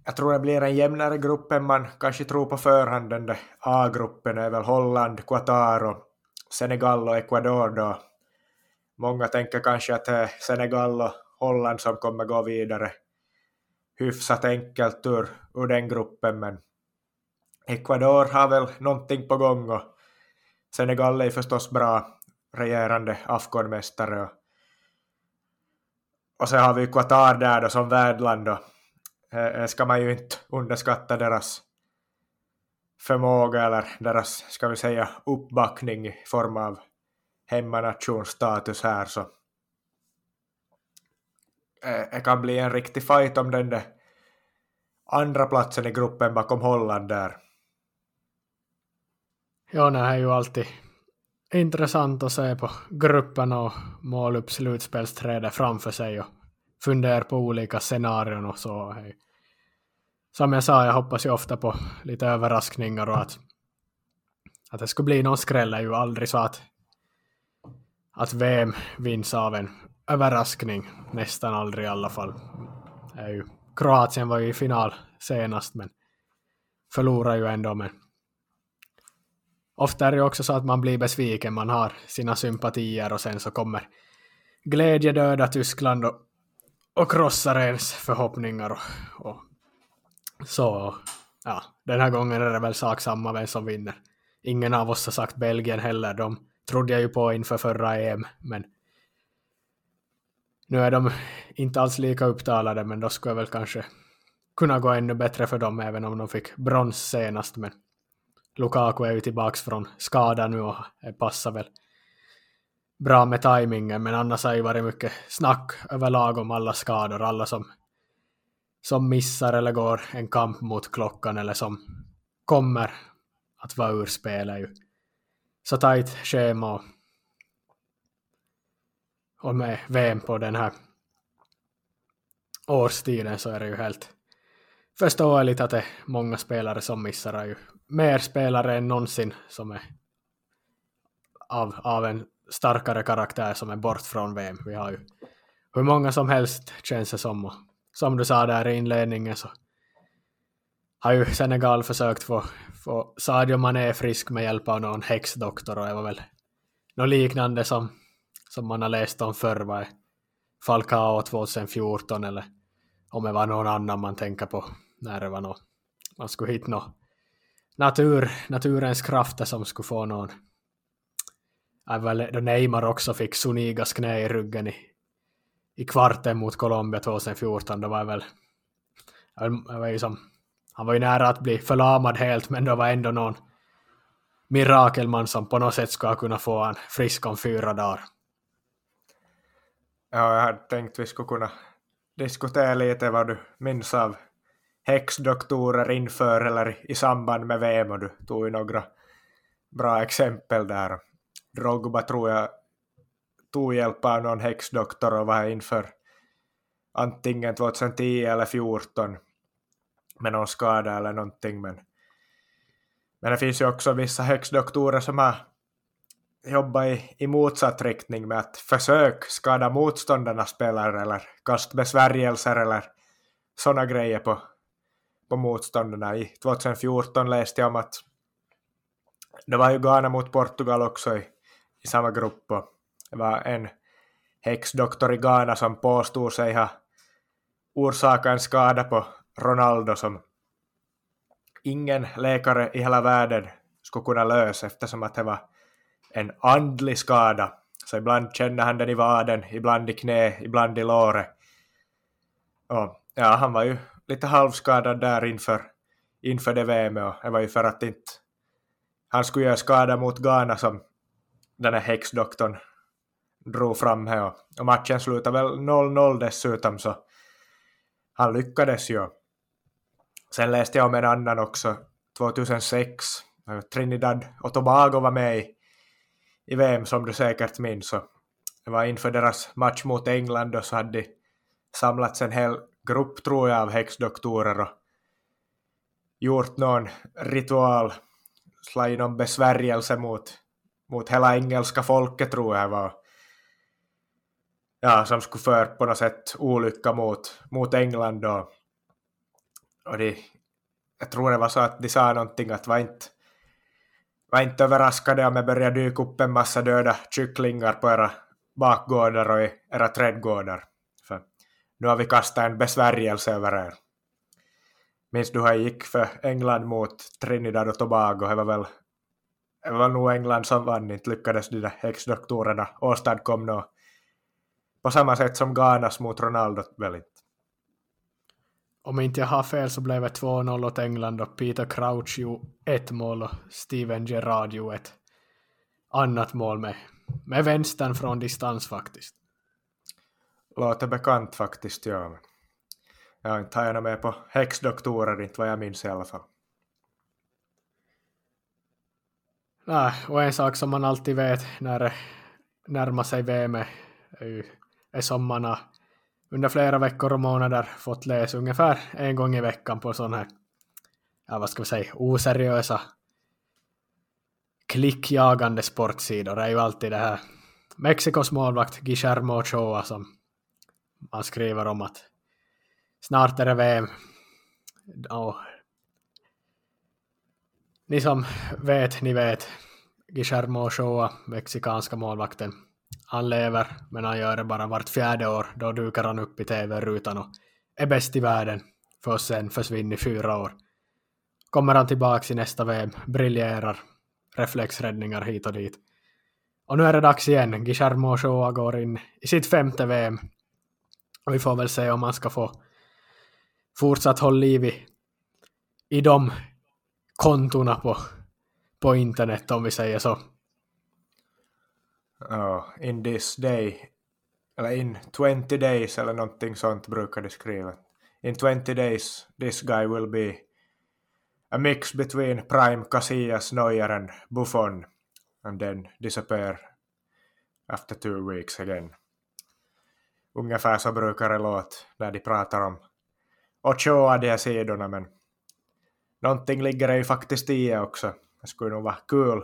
Jag tror det blir en jämnare grupp än man kanske tror på förhand. Den där A-gruppen är väl Holland, Qatar och Senegal och Ecuador då. Många tänker kanske att det är Senegal och Holland som kommer gå vidare hyfsat enkelt ur, ur den gruppen, men Ecuador har väl någonting på gång och Senegal är förstås bra regerande Afghanmästare och, och sen har vi Qatar där då som värdland och eh, eh ska man ju inte underskatta deras förmåga eller deras, ska vi säga, uppbackning i form av hemmanationsstatus här så eh, det kan bli en riktig fight om den där andra platsen i gruppen bakom Holland där. Ja, det är ju alltid, intressant att se på gruppen och måla upp slutspelsträdet framför sig och fundera på olika scenarion och så. Som jag sa, jag hoppas ju ofta på lite överraskningar och att, att det skulle bli någon skräll är ju aldrig så att, att VM vinns av en överraskning. Nästan aldrig i alla fall. är ju, Kroatien var ju i final senast men förlorar ju ändå. Men ofta är det ju också så att man blir besviken, man har sina sympatier och sen så kommer glädje döda Tyskland och, och krossar ens förhoppningar och, och så. Ja, den här gången är det väl sak samma vem som vinner. Ingen av oss har sagt Belgien heller, de trodde jag ju på inför förra EM, men nu är de inte alls lika upptalade, men då skulle jag väl kanske kunna gå ännu bättre för dem, även om de fick brons senast. Men Lukaku är ju tillbaks från skada nu och passar väl bra med tajmingen, men annars har det ju varit mycket snack överlag om alla skador, alla som, som missar eller går en kamp mot klockan eller som kommer att vara ur spel är ju så tajt schema och och med VM på den här årstiden så är det ju helt förståeligt att det är många spelare som missar. Det ju mer spelare än någonsin som är av, av en starkare karaktär som är bort från VM. Vi har ju hur många som helst känns det som. Som du sa där i inledningen så har ju Senegal försökt få, få Sadio Mané frisk med hjälp av någon häxdoktor och det var väl något liknande som som man har läst om förr var Falcao 2014 eller om det var någon annan man tänker på när det var något, man skulle hitta något natur, naturens krafter som skulle få någon. Då Neymar också fick Sunigas knä i ryggen i, i kvarten mot Colombia 2014, då var jag väl, Jag var ju som, han var ju nära att bli förlamad helt, men då var ändå någon mirakelman som på något sätt skulle kunna få en frisk om fyra dagar. Ja, jag hade tänkt vi skulle kunna diskutera lite vad du minns av häxdoktorer inför eller i samband med VM och du tog ju några bra exempel där. Drogba tror jag tog hjälp av någon häxdoktor och var inför antingen 2010 eller 2014 med någon skada eller någonting men men det finns ju också vissa häxdoktorer som har jobbat i, i motsatt riktning med att försök skada motståndarnas spelare eller kastbesvärjelser eller sådana grejer på, på motståndarna. I 2014 läste jag om att det var ju Ghana mot Portugal också i, i samma grupp och det var en häxdoktor i Ghana som påstod sig ha orsakat en skada på Ronaldo som ingen läkare i hela världen skulle kunna lösa eftersom att det var en andlig skada. Så ibland känner han den i vaden, ibland i knä, ibland i låret. Och ja, han var ju lite halvskadad där inför, inför det VM och det var ju för att inte han skulle göra skada mot Ghana som den här häxdoktorn drog fram här och, och matchen slutade väl 0-0 dessutom så han lyckades ju. Sen läste jag om en annan också 2006 Trinidad och Tobago var med i i VM som du säkert minns. Så det var inför deras match mot England och så hade de samlats en hel grupp tror jag av häxdoktorer och gjort någon ritual, slagit någon besvärjelse mot, mot hela engelska folket tror jag var. Ja, som skulle för på något sätt olycka mot, mot England och, och de, jag tror det var så att de sa någonting att var inte var inte överraskade om det börjar dyka upp en massa döda kycklingar på era bakgårdar och i era trädgårdar. För nu har vi kastat en besvärjelse över er. Minns du hur jag gick för England mot Trinidad och Tobago? Det var väl, det var nog England som vann, inte lyckades de där häxdoktorerna åstadkomma något på samma sätt som Ghanas mot Ronaldo väl inte om inte jag har fel så blev det 2-0 åt England och Peter Crouch gjorde ett mål och Steven Gerrard gjorde ett annat mål med, med vänstern från distans faktiskt. Låter bekant faktiskt, ja. Jag har inte gärna med på häxdoktorer, inte vad jag minns i alla fall. Nej, och en sak som man alltid vet när det närmar sig VM är, ju, är som man har under flera veckor och månader fått läsa ungefär en gång i veckan på sådana här, ja vad ska vi säga, oseriösa klickjagande sportsidor. Det är ju alltid det här Mexikos målvakt Guillermo Ochoa som man skriver om att snart är det VM. Och ni som vet, ni vet. Guillermo Ochoa, mexikanska målvakten. Han lever, men han gör det bara vart fjärde år. Då dukar han upp i tv-rutan och är bäst i världen. För att sen försvinna i fyra år. Kommer han tillbaks i nästa VM, briljerar, reflexräddningar hit och dit. Och nu är det dags igen. Guillermo Ochoa går in i sitt femte VM. Och vi får väl se om han ska få fortsatt hålla liv i, i de kontona på, på internet om vi säger så. Oh, in this day, eller in 20 days eller någonting sånt brukar de skriva. In 20 days this guy will be a mix between Prime, Casillas, Neuer and Buffon and then disappear after two weeks again. Ungefär så brukar det låta när de pratar om Ochoa de här sidorna men någonting ligger det ju faktiskt i också. Det skulle nog vara kul.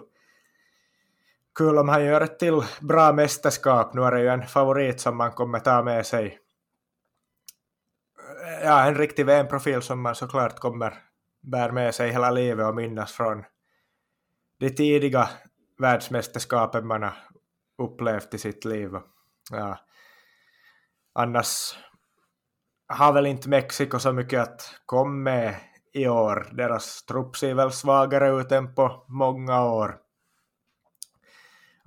Kul om han gör ett till bra mästerskap. Nu är det ju en favorit som man kommer ta med sig. Ja, en riktig VM-profil som man såklart kommer bära med sig hela livet och minnas från de tidiga världsmästerskapen man har upplevt i sitt liv. Ja. Annars har väl inte Mexiko så mycket att komma med i år. Deras trupp ser väl svagare ut än på många år.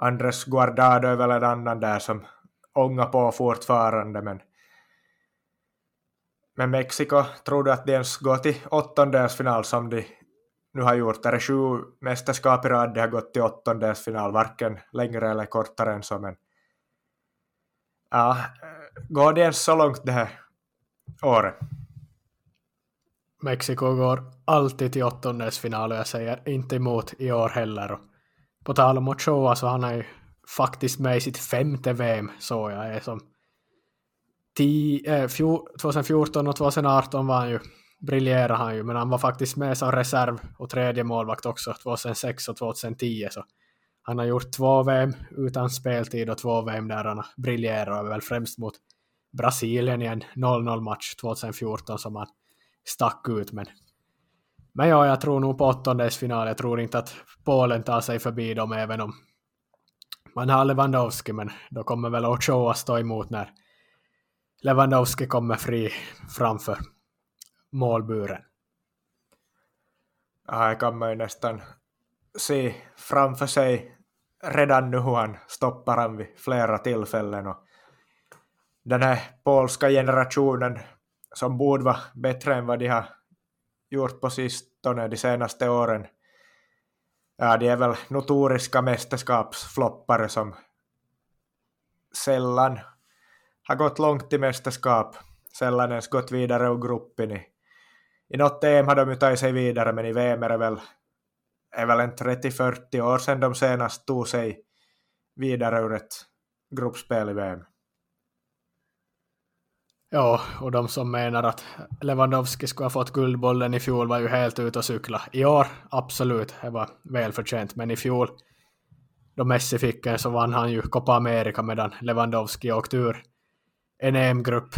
Andres Guardado är väl en annan där som ångar på fortfarande men men Mexiko, tror du att de ens går till åttondelsfinal som de nu har gjort? Det är sju mästerskap i rad de har gått till åttondelsfinal, varken längre eller kortare än så men ja, går det ens så långt det här året? Mexiko går alltid till åttondelsfinal och jag säger inte emot i år heller. På tal om Ochoa så han är ju faktiskt med i sitt femte VM så jag. Är som 10, 2014 eh, och 2018 var han ju briljerade han ju. Men han var faktiskt med som reserv och tredje målvakt också 2006 och 2010 så han har gjort två VM utan speltid och två VM där han briljerar väl främst mot Brasilien i en 0-0 match 2014 som han stack ut. Men, men ja, jag tror nog på åttondelsfinal. Jag tror inte att Polen tar sig förbi dem även om man har Lewandowski, men då kommer väl Ochoa stå emot när Lewandowski kommer fri framför målburen. Ja, det kan man ju nästan se framför sig redan nu hur han stoppar han vid flera tillfällen. Och den här polska generationen som borde vara bättre än vad de har gjort på sistone de senaste åren. Ja, de är väl notoriska mästerskapsfloppare som sällan har gått långt i mästerskap, sällan ens gått vidare ur gruppen. I, i något EM har de ju tagit sig vidare, men i VM är det väl, är väl en 30-40 år sedan de senast tog sig vidare ur ett gruppspel i VM. Ja, och de som menar att Lewandowski skulle ha fått guldbollen i fjol var ju helt ute och cykla. I år, absolut, det var välförtjänt, men i fjol då Messi fick en så vann han ju Copa America medan Lewandowski åkte ur en EM-grupp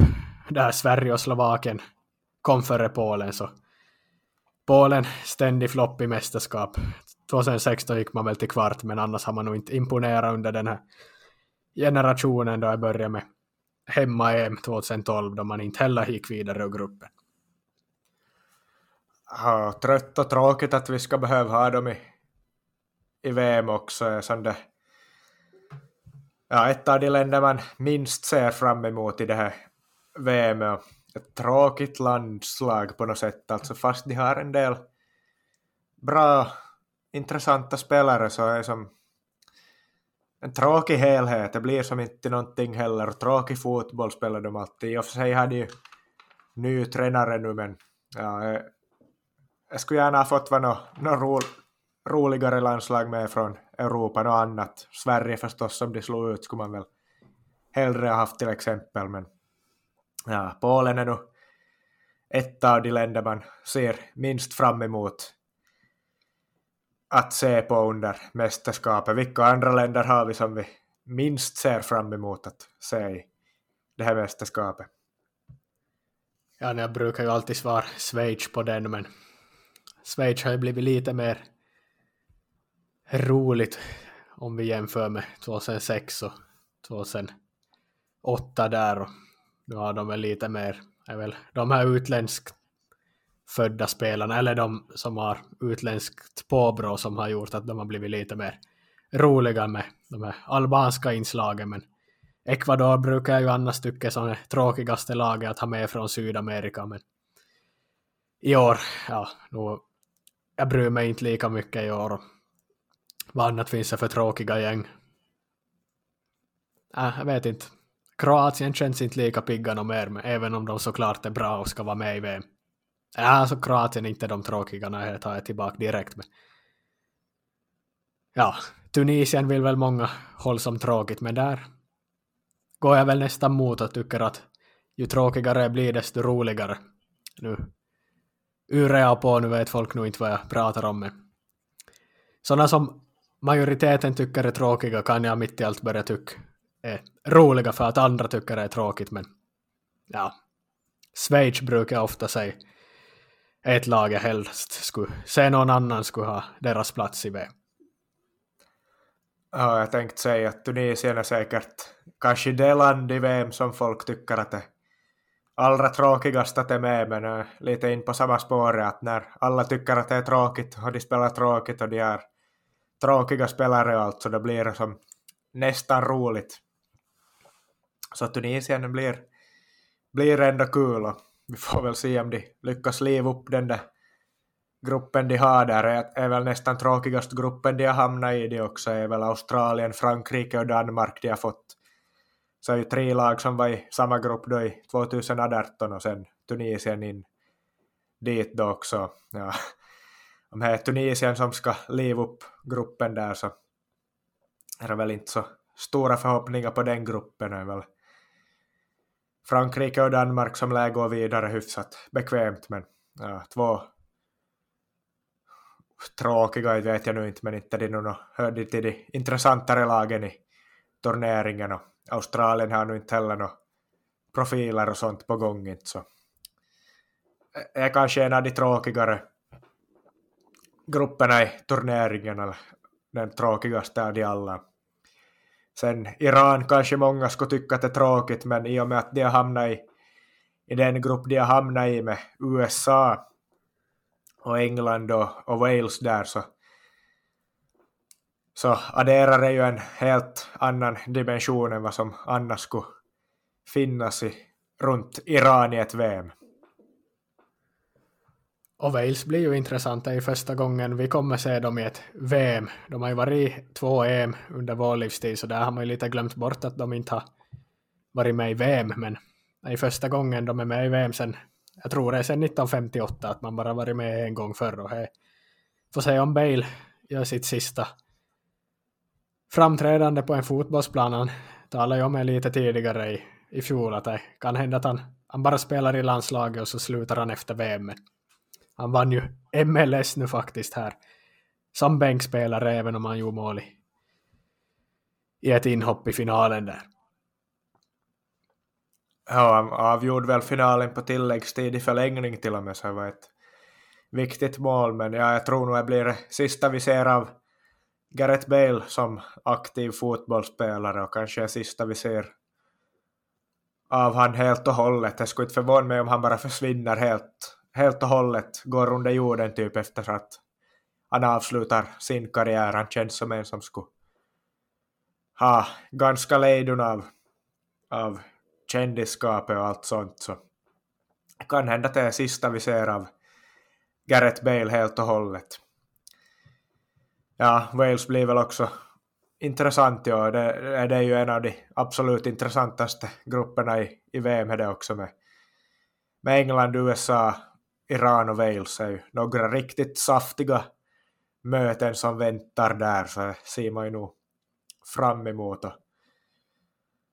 där Sverige och Slovakien kom före Polen. Så Polen ständig flopp i mästerskap. 2016 gick man väl till kvart, men annars har man nog inte imponerat under den här generationen då jag började med hemma-EM 2012 då man inte heller gick vidare ur gruppen. Ja, trött och tråkigt att vi ska behöva ha dem i, i VM också. Som det, ja, ett av de länder man minst ser fram emot i det här VM. Ett tråkigt landslag på något sätt, alltså fast de har en del bra, intressanta spelare så är som en tråkig helhet. Det blir som inte någonting heller. Tråkig fotboll spelar de alltid. I och för sig hade ju ny tränare nu, men ja, eh, jag skulle gärna ha fått vara något, något ro, roligare landslag med från Europa och annat. Sverige förstås som de slog ut skulle man väl hellre ha haft till exempel, men ja, Polen är nog ett av de länder man ser minst fram emot att se på under mästerskapet. Vilka andra länder har vi som vi minst ser fram emot att se i det här mästerskapet? Ja, jag brukar ju alltid svara Schweiz på den, men Schweiz har ju blivit lite mer roligt om vi jämför med 2006 och 2008 där och nu har de väl lite mer, är väl de här utländskt födda spelarna eller de som har utländskt påbrå som har gjort att de har blivit lite mer roliga med de här albanska inslagen men Ecuador brukar jag ju annars tycka som det tråkigaste laget att ha med från Sydamerika men i år, ja, nu, jag bryr mig inte lika mycket i år. Vad annat finns det för tråkiga gäng? Äh, jag vet inte. Kroatien känns inte lika pigga mer, men även om de såklart är bra och ska vara med i VM. Ja, alltså Kroatien är inte de tråkiga, nej, jag tar jag tillbaka direkt. Men... Ja, Tunisien vill väl många håll som tråkigt, men där går jag väl nästan mot och tycker att ju tråkigare det blir desto roligare. Nu urea på, nu vet folk nog inte vad jag pratar om, men sådana som majoriteten tycker är tråkiga kan jag mitt i allt börja tycka är roliga för att andra tycker det är tråkigt, men ja, Schweiz brukar jag ofta säga ett lag jag helst skulle se någon annan skulle ha deras plats i VM. Ja, jag tänkte säga att Tunisien är säkert kanske det land i VM som folk tycker att det allra tråkigast att det är med, men är lite in på samma spår att när alla tycker att det är tråkigt och de spelar tråkigt och de är tråkiga spelare och allt, så då blir det som nästan roligt. Så Tunisien blir, blir ändå kul och vi får väl se om de lyckas liva upp den där gruppen de har där. Det är väl nästan tråkigast gruppen de har hamnat i det också. är väl Australien, Frankrike och Danmark de har fått. Så är ju tre lag som var i samma grupp då i 2018 och sen Tunisien in dit då också. Ja. Om det är Tunisien som ska liva upp gruppen där så är det väl inte så stora förhoppningar på den gruppen. Det är väl Frankrike och Danmark som lär gå vidare hyfsat bekvämt, men ja, två tråkiga vet jag nu inte, men inte de nog hörde till de intressantare lagen i turneringen och Australien har nu inte heller några profiler och sånt på gång inte så är kanske en av de tråkigare grupperna i turneringen, eller den tråkigaste av de alla. Sen Iran kanske många skulle tycka att det är tråkigt, men i och med att de har hamnat i, i den grupp de har hamnat i med USA och England och, och Wales där så, så adderar det ju en helt annan dimension än vad som annars skulle finnas i, runt Iran i ett VM. Och Wales blir ju intressant, det är första gången vi kommer se dem i ett VM. De har ju varit i två EM under vår livstid, så där har man ju lite glömt bort att de inte har varit med i VM, men det är första gången de är med i VM sen, jag tror det är sen 1958, att man bara varit med en gång förr och här får se om Bale gör sitt sista framträdande på en fotbollsplan. Han talade ju om det lite tidigare i, i fjol, att det kan hända att han, han bara spelar i landslaget och så slutar han efter VM. Han vann ju MLS nu faktiskt här. Som bänkspelare även om han gjorde mål i, i ett inhopp i finalen där. Ja, han avgjorde väl finalen på tilläggstid i förlängning till och med, så det var ett viktigt mål, men ja, jag tror nog det blir det sista vi ser av Gareth Bale som aktiv fotbollsspelare och kanske det sista vi ser av han helt och hållet. Det skulle inte förvåna mig om han bara försvinner helt helt och hållet går under jorden typ efter att han avslutar sin karriär. Han känns som en som skulle ha ganska lejdun av, av kändisskapet och allt sånt. Så kan hända att det är sista vi ser av Gareth Bale helt och hållet. Ja, Wales blir väl också intressant ja. Det, det är ju en av de absolut intressantaste grupperna i, i VM det också med, med England, USA, Iran och Wales är ju några riktigt saftiga möten som väntar där så ser man ju nog fram emot och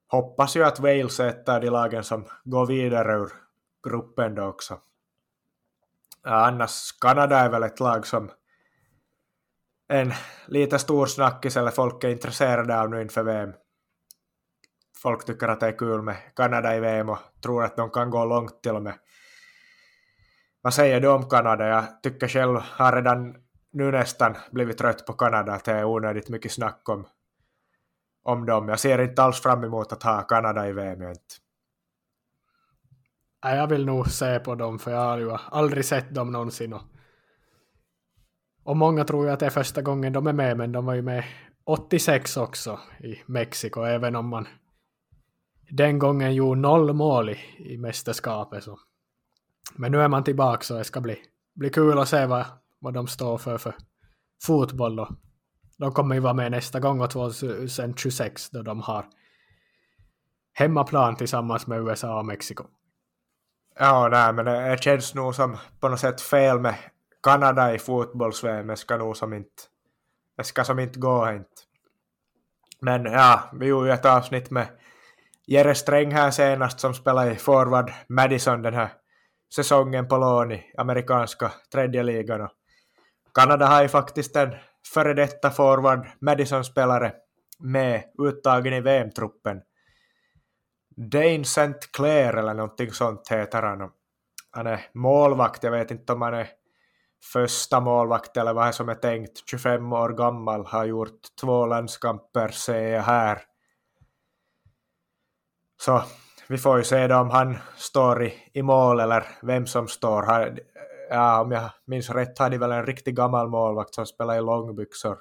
hoppas ju att Wales är ett av de lagen som går vidare ur gruppen då också. Annars Kanada är väl ett lag som en lite stor snackis eller folk är intresserade av nu inför VM. Folk tycker att det är kul med Kanada i VM och tror att de kan gå långt till och med. Vad säger du om Kanada? Jag tycker själv har redan nu nästan blivit trött på Kanada, att det är onödigt mycket snack om, om dem. Jag ser inte alls fram emot att ha Kanada i VM. Inte. Jag vill nog se på dem, för jag har ju aldrig sett dem någonsin. Och, och många tror ju att det är första gången de är med, men de var ju med 86 också i Mexiko, även om man den gången gjorde noll mål i, i mästerskapet. Så. Men nu är man tillbaka så det ska bli, bli kul att se vad, vad de står för för fotboll. Då. De kommer ju vara med nästa gång och 2026 då de har hemmaplan tillsammans med USA och Mexiko. Ja, nej, men det känns nog som på något sätt fel med Kanada i fotbolls-VM. Det ska nog som inte, det ska som inte gå inte. Men ja, vi gjorde ju ett avsnitt med Jere Sträng här senast som spelade i forward Madison den här säsongen på lån i amerikanska tredje ligan. Och Kanada har ju faktiskt en före detta forward Madison-spelare med uttagen i VM-truppen. Dane St. Clair eller någonting sånt heter han. Han är målvakt, jag vet inte om han är första målvakt eller vad som är tänkt. 25 år gammal, har gjort två landskamper ser jag här. Så vi får ju se då om han står i, i mål eller vem som står. Ja, om jag minns rätt har de väl en riktigt gammal målvakt som spelar i långbyxor.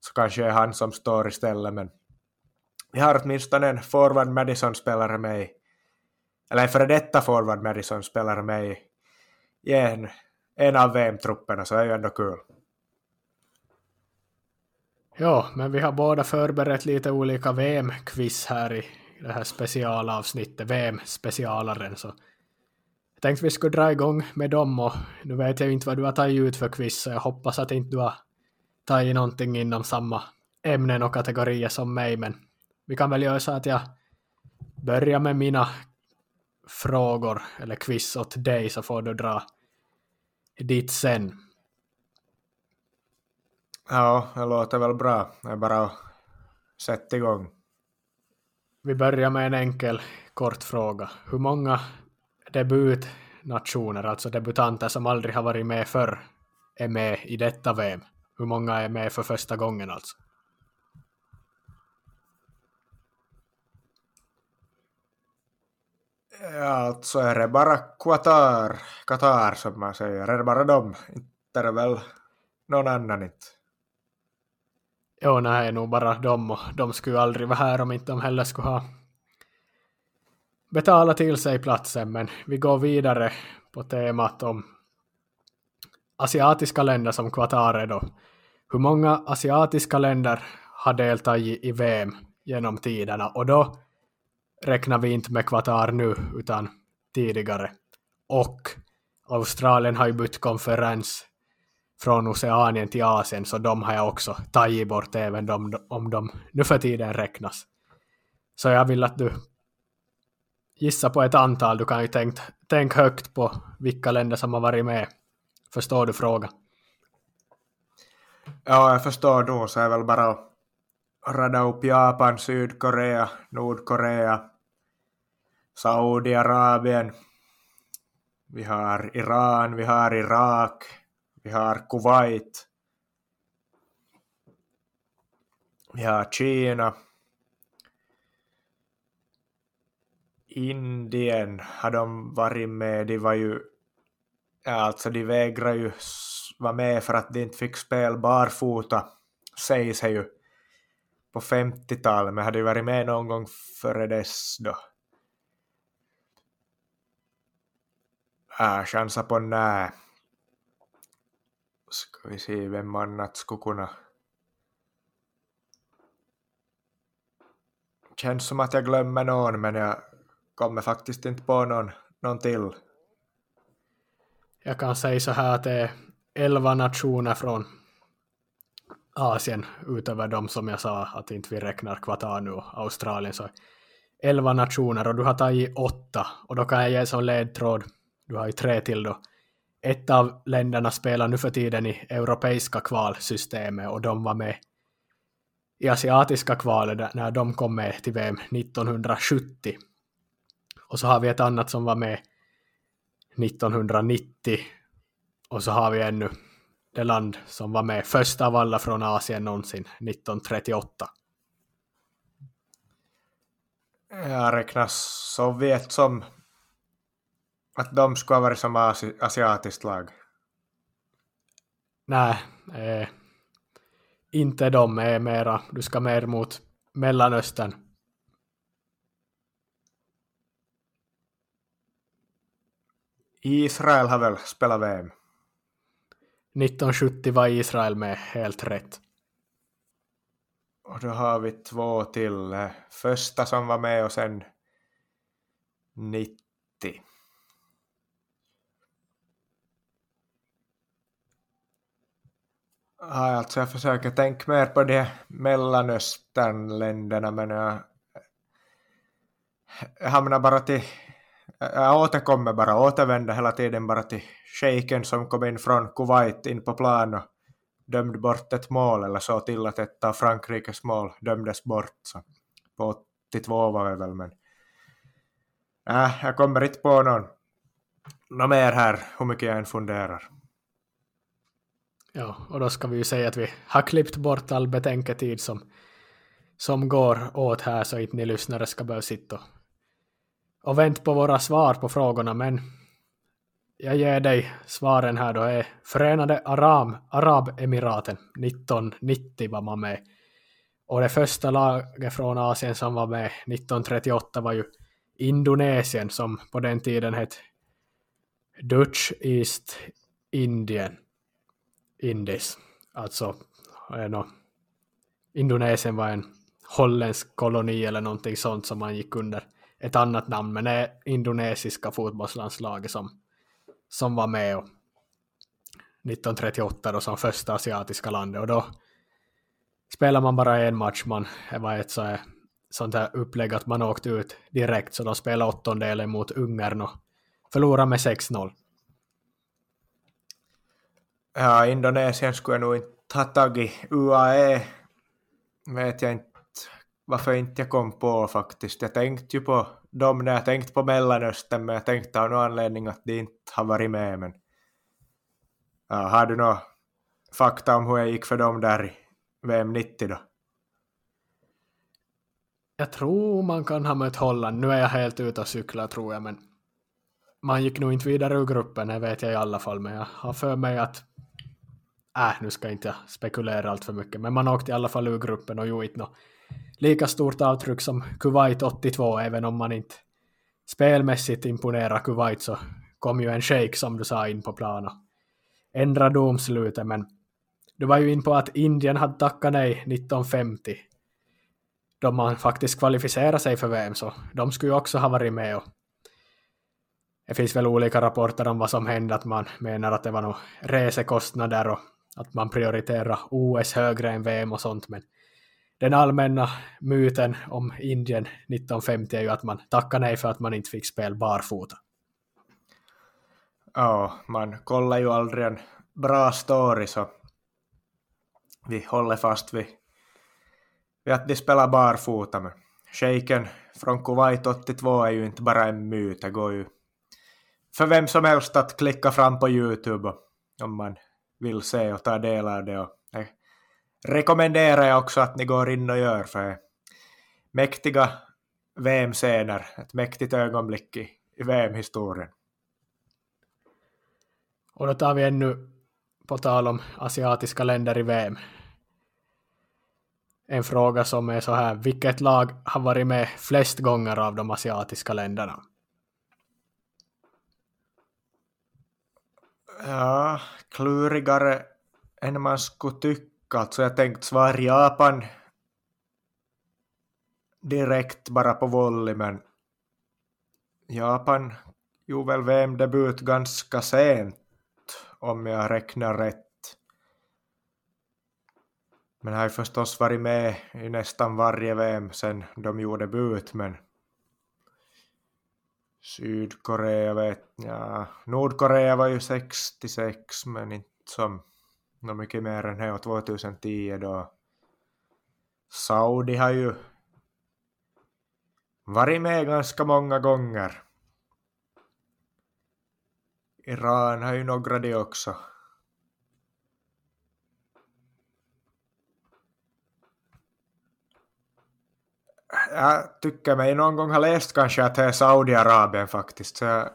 Så kanske är han som står istället, men vi har åtminstone en forward Madison-spelare med i, eller en före detta forward Madison-spelare med i, i en, en av VM-trupperna, så det är ju ändå kul. Ja, men vi har båda förberett lite olika VM-quiz här i det här specialavsnittet, VM-specialaren. Så jag tänkte vi skulle dra igång med dem och nu vet jag inte vad du har tagit ut för quiz så jag hoppas att inte du har tagit någonting inom samma ämnen och kategorier som mig men vi kan väl göra så att jag börjar med mina frågor eller quiz åt dig så får du dra ditt sen. Ja, det låter väl bra. Det är bara att sätta igång. Vi börjar med en enkel kort fråga. Hur många debutnationer, alltså debutanter som aldrig har varit med förr, är med i detta VM? Hur många är med för första gången alltså? Ja, alltså är det bara Qatar, Qatar som man säger, är det bara dem? Inte är det väl någon annan inte? Jo, nej, nog bara dem och de skulle aldrig vara här om inte de heller skulle ha betalat till sig platsen, men vi går vidare på temat om asiatiska länder som Qatar är då. Hur många asiatiska länder har deltagit i VM genom tiderna? Och då räknar vi inte med Qatar nu, utan tidigare. Och Australien har ju bytt konferens från Oceanien till Asien, så de har jag också tagit bort även de, om de nu för tiden räknas. Så jag vill att du gissar på ett antal. Du kan ju tänk, tänk högt på vilka länder som har varit med. Förstår du frågan? Ja, jag förstår då, så är väl bara att rada upp Japan, Sydkorea, Nordkorea, Saudiarabien, vi har Iran, vi har Irak, vi har Kuwait, vi har Kina, Indien har de varit med, de var ju, ja, alltså de vägrar ju vara med för att de inte fick spela barfota, sägs det ju, på 50-talet, men hade ju varit med någon gång före dess då. Äh, chansa på Nej. Ska vi se vem annat skulle kunna... Känns som att jag glömmer någon, men jag kommer faktiskt inte på någon, någon till. Jag kan säga så här att det är elva nationer från Asien utöver de som jag sa att inte vi räknar Kvatanu och Australien så elva nationer och du har tagit åtta och då kan jag ge som ledtråd, du har ju tre till då. Ett av länderna spelar nu för tiden i europeiska kvalsystemet och de var med i asiatiska kvalet när de kom med till VM 1970. Och så har vi ett annat som var med 1990 och så har vi ännu det land som var med först av alla från Asien någonsin 1938. Jag räknar Sovjet som att de skulle varit som asi asiatiskt lag. Nej, eh, inte de är mera, du ska mer mot Mellanöstern. Israel har väl spelat VM? 1970 var Israel med, helt rätt. Och då har vi två till. Första som var med och sen 90. Alltså jag försöker tänka mer på de Mellanösternländerna men jag, jag hamnar bara till jag återkommer bara, återvänder hela tiden bara till shejken som kom in från Kuwait in på plan och dömde bort ett mål eller så till att ett av Frankrikes mål dömdes bort. Så på 82 var det väl men äh, jag kommer inte på någon, någon mer här hur mycket jag än funderar. Ja, och då ska vi ju säga att vi har klippt bort all betänketid som, som går åt här så inte ni lyssnare ska behöva sitta och vänta på våra svar på frågorna, men jag ger dig svaren här då är Förenade Aram, Arabemiraten 1990 var man med. Och det första laget från Asien som var med 1938 var ju Indonesien som på den tiden hette Dutch East Indien. Indis. Alltså, no, Indonesien var en holländsk koloni eller någonting sånt som man gick under ett annat namn, men det är indonesiska fotbollslandslaget som, som var med och 1938 då som första asiatiska landet och då spelar man bara en match, man det var ett så här, sånt här upplägg att man åkte ut direkt så de spelade åttondelen mot Ungern och förlorade med 6-0. Ja, Indonesien skulle jag nog inte ha tagit. UAE vet jag inte varför inte jag kom på faktiskt. Jag tänkte ju på dem när jag tänkte på Mellanöstern, men jag tänkte av någon anledning att de inte har varit med. Men ja, har du några fakta om hur jag gick för dem där i VM 90 då? Jag tror man kan ha mött Holland. Nu är jag helt ute och cyklar tror jag, men man gick nog inte vidare ur gruppen, det vet jag i alla fall, men jag har för mig att äh, nu ska jag inte spekulera allt för mycket, men man åkte i alla fall ur gruppen och gjorde inte något lika stort avtryck som Kuwait 82, även om man inte spelmässigt imponerar Kuwait så kom ju en shake som du sa in på plan och ändra domslutet, men du var ju in på att Indien hade tackat nej 1950 då man faktiskt kvalificerade sig för VM, så de skulle ju också ha varit med och det finns väl olika rapporter om vad som hände, att man menar att det var nog resekostnader och att man prioriterar OS högre än VM och sånt, men den allmänna myten om Indien 1950 är ju att man tackar nej för att man inte fick spela barfota. Ja, man kollar ju aldrig en bra story så vi håller fast vid, vid att de spelar barfota. Men shejken från Kuwait 82 är ju inte bara en myt, det går ju för vem som helst att klicka fram på Youtube om man vill se och ta del av det. Och eh, rekommenderar jag också att ni går in och gör för mäktiga VM-scener, ett mäktigt ögonblick i, i VM-historien. Och då tar vi ännu på tal om asiatiska länder i VM. En fråga som är så här, vilket lag har varit med flest gånger av de asiatiska länderna? Ja, klurigare än man skulle tycka Alltså jag tänkte svara Japan direkt bara på volley, men Japan gjorde väl VM-debut ganska sent om jag räknar rätt. Men har ju förstås varit med i nästan varje VM sen de gjorde debut. men Sydkorea vet ja, Nordkorea var ju 66, men inte som något mycket mer än här 2010 då. Saudi har ju varit med ganska många gånger. Iran har ju några de också. Äh, jag tycker mig någon gång ha läst kanske att det är Saudiarabien faktiskt, så jag,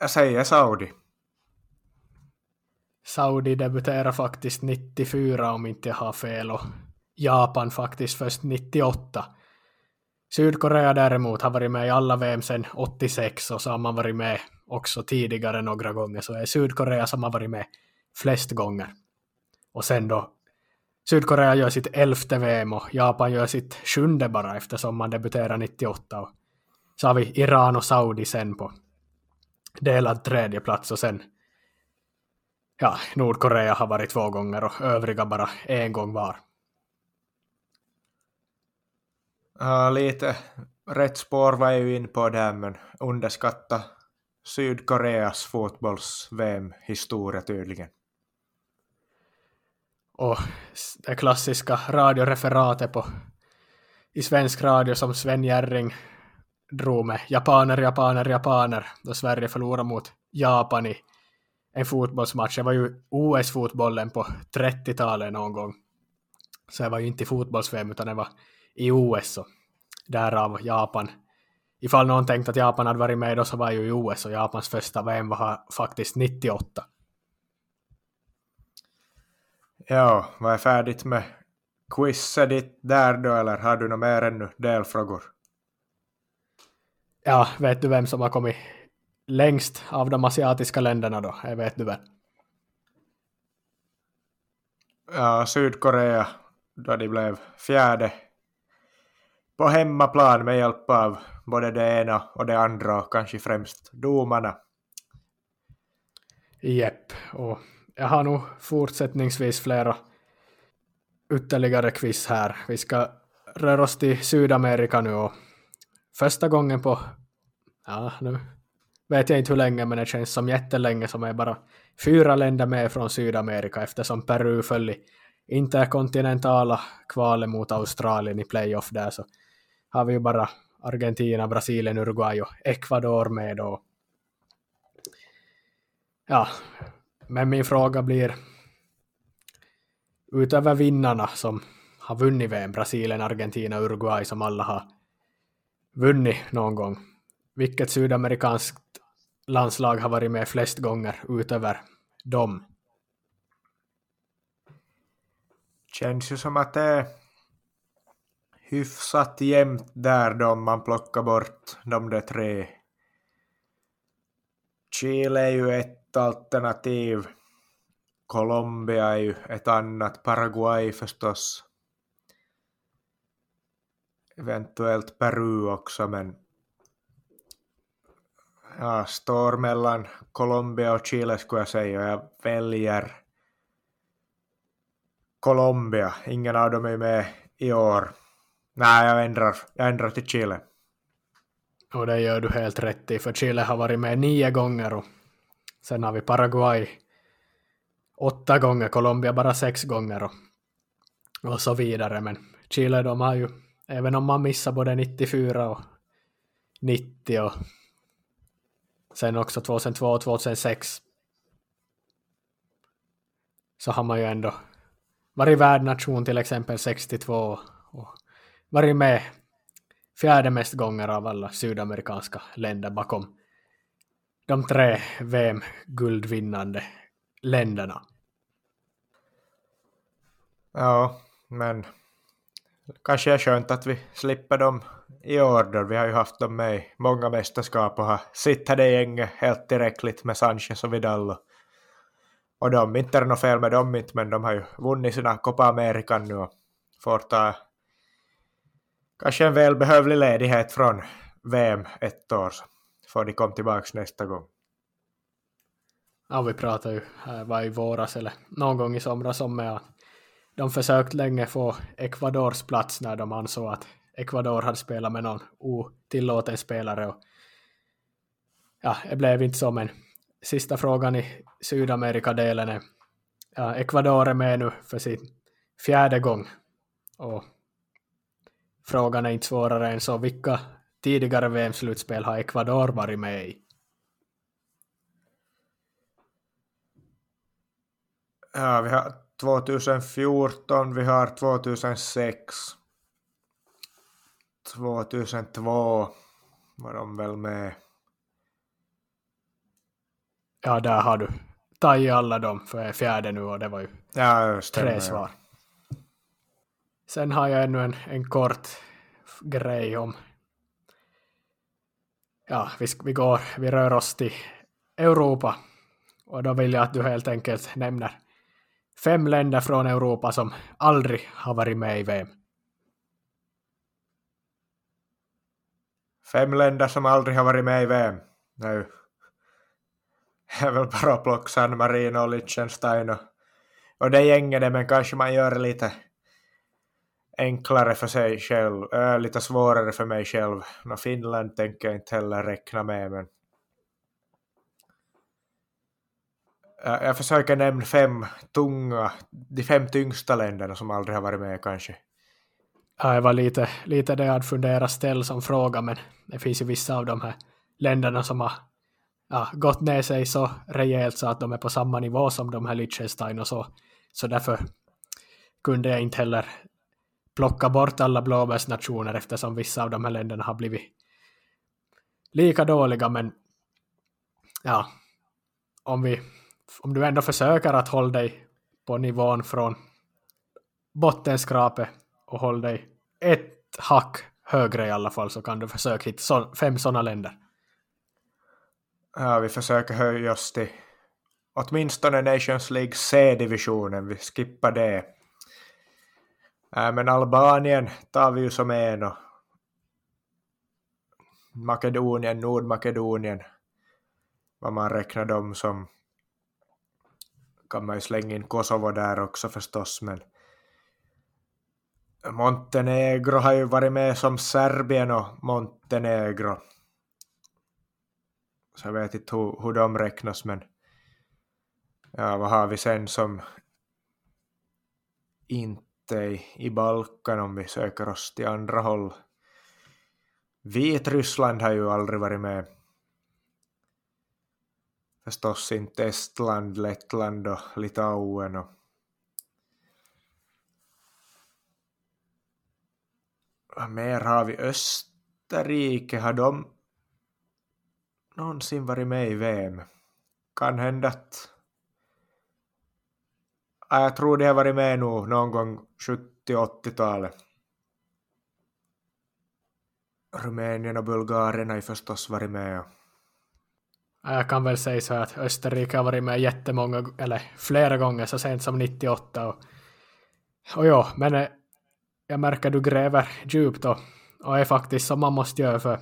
jag säger Saudi. Saudi debuterade faktiskt 94 om inte jag har fel och Japan faktiskt först 98. Sydkorea däremot har varit med i alla VM sedan 86 och så har man varit med också tidigare några gånger så är Sydkorea som har varit med flest gånger. Och sen då Sydkorea gör sitt elfte VM och Japan gör sitt sjunde bara eftersom man debuterar 98. Och så har vi Iran och Saudi sen på delad tredje plats och sen ja, Nordkorea har varit två gånger och övriga bara en gång var. Uh, lite rätt spår var jag ju in på där, men underskatta Sydkoreas fotbolls-VM-historia tydligen. Och det klassiska radioreferatet på, i svensk radio som Sven Jerring drog med japaner, japaner, japaner då Sverige förlorade mot Japan i en fotbollsmatch. Det var ju OS-fotbollen på 30-talet någon gång. Så det var ju inte i fotbolls-VM utan det var i OS och därav Japan. Ifall någon tänkte att Japan hade varit med då så var ju i OS och Japans första VM var faktiskt 98. Ja, vad är färdigt med quizet ditt där då eller har du något mer ännu delfrågor? Ja, vet du vem som har kommit längst av de asiatiska länderna då? Jag vet du väl? Ja, Sydkorea då de blev fjärde på hemmaplan med hjälp av både det ena och det andra kanske främst domarna. Jepp, och jag har nog fortsättningsvis flera ytterligare quiz här. Vi ska röra oss till Sydamerika nu och första gången på, ja nu vet jag inte hur länge men det känns som jättelänge som är bara fyra länder med från Sydamerika eftersom Peru föll i interkontinentala kvalet mot Australien i playoff där så har vi ju bara Argentina, Brasilien, Uruguay och Ecuador med då. Ja, men min fråga blir utöver vinnarna som har vunnit VM, Brasilien, Argentina, Uruguay som alla har vunnit någon gång. Vilket sydamerikanskt landslag har varit med flest gånger utöver dem? Känns ju som att det är hyfsat jämnt där då man plockar bort de där tre. Chile är ju ett alternativ. Colombia är ju ett annat. Paraguay förstås. Eventuellt Peru också, men Jag står mellan Colombia och Chile skulle jag säga. Jag väljer Colombia. Ingen av dem är med i år. Nej, jag ändrar, jag ändrar till Chile. Och det gör du helt rätt i, för Chile har varit med nio gånger och sen har vi Paraguay åtta gånger, Colombia bara sex gånger och, och så vidare. Men Chile de har ju, även om man missar både 94 och 90 och sen också 2002 och 2006 så har man ju ändå varit värdnation till exempel 62 och varit med fjärde mest gånger av alla sydamerikanska länder bakom de tre VM-guldvinnande länderna. Ja, men kanske är skönt att vi slipper dem i år då. Vi har ju haft dem med i många mästerskap och har sett det gänget helt tillräckligt med Sanchez och Vidal. Och de, inte är det något fel med dem inte, men de har ju vunnit sina Copa America nu och får ta kanske en välbehövlig ledighet från VM ett år så får de komma tillbaka nästa gång. Ja, vi pratade ju, här var i våras eller någon gång i somras om att de försökt länge få Ecuadors plats när de ansåg att Ecuador hade spelat med någon otillåten spelare. Och ja, det blev inte så, men sista frågan i Sydamerika-delen är ja, Ecuador är med nu för sin fjärde gång. Och frågan är inte svårare än så, vilka tidigare VM-slutspel har Ecuador varit med i? Ja, vi har 2014, vi har 2006. 2002 var de väl med. Ja, där har du tagit alla dem för fjärde nu och det var ju ja, tre svar. Sen har jag ännu en, en kort grej om ja, vi, vi går, vi rör oss till Europa och då vill jag att du helt enkelt nämner fem länder från Europa som aldrig har varit med i VM. Fem länder som aldrig har varit med i VM. Nu är väl bara plocka San Marino och Liechtenstein och, och det gänget men kanske man gör lite enklare för sig själv, äh, lite svårare för mig själv. Nå, Finland tänker jag inte heller räkna med, men jag försöker nämna fem tunga, de fem tyngsta länderna som aldrig har varit med kanske. Ja, det var lite, lite det jag hade funderat ställa som fråga, men det finns ju vissa av de här länderna som har ja, gått ner sig så rejält så att de är på samma nivå som de här Liechtenstein och så. Så därför kunde jag inte heller plocka bort alla blåbärsnationer eftersom vissa av de här länderna har blivit lika dåliga, men ja, om vi om du ändå försöker att hålla dig på nivån från bottenskrapet och hålla dig ett hack högre i alla fall så kan du försöka hitta så, fem sådana länder. Ja, vi försöker höja oss till åtminstone Nations League C-divisionen, vi skippar det. Äh, men Albanien tar vi ju som en och Makedonien, Nordmakedonien, vad man räknar dem som. Kan man ju slänga in Kosovo där också förstås, men. Montenegro har ju varit med som Serbien och Montenegro. Så jag vet inte hur, hur de räknas, men. Ja, vad har vi sen som. Inte i, i Balkan om vi söker oss till andra håll? Vitryssland har ju aldrig varit med förstås inte Estland, Lettland och Litauen och mer har vi? Österrike, har de någonsin varit med i VM? Kan hända att jag tror de har varit med nu någon gång 70-80-talet. Rumänien och Bulgarien har ju förstås varit med. Jag kan väl säga så att Österrike har varit med jättemånga, eller flera gånger så sent som 98. Och, och ja, men eh, jag märker du gräver djupt och, och är faktiskt som man måste göra för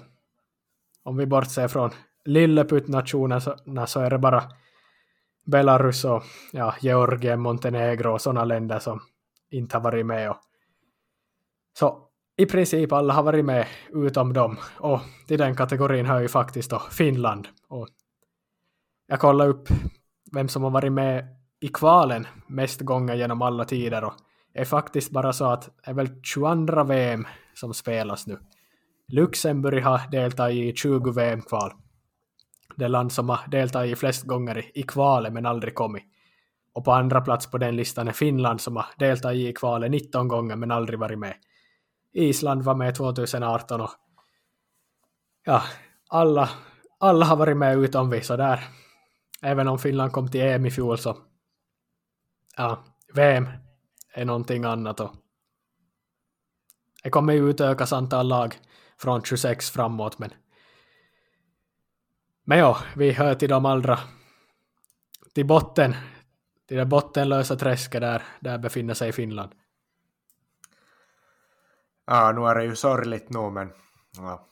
om vi bortser från lilleputtnationerna så, så är det bara Belarus och ja, Georgien, Montenegro och sådana länder som inte har varit med. Och, så i princip alla har varit med utom dem. Och till den kategorin hör ju faktiskt då Finland. Och jag kollade upp vem som har varit med i kvalen mest gånger genom alla tider och det är faktiskt bara så att det är väl 22 VM som spelas nu. Luxemburg har deltagit i 20 VM-kval. Det land som har deltagit flest gånger i kvalet men aldrig kommit. Och på andra plats på den listan är Finland som har deltagit i kvalet 19 gånger men aldrig varit med. Island var med 2018 och ja, alla, alla har varit med utom vi, sådär. även om Finland kom till EM i fjol så ja, VM är någonting annat och det kommer ju utökas antal lag från 26 framåt men men ja, vi hör till de allra till botten till det bottenlösa träsket där, där befinner sig Finland. Ja, nu är det ju sorgligt nu men ja,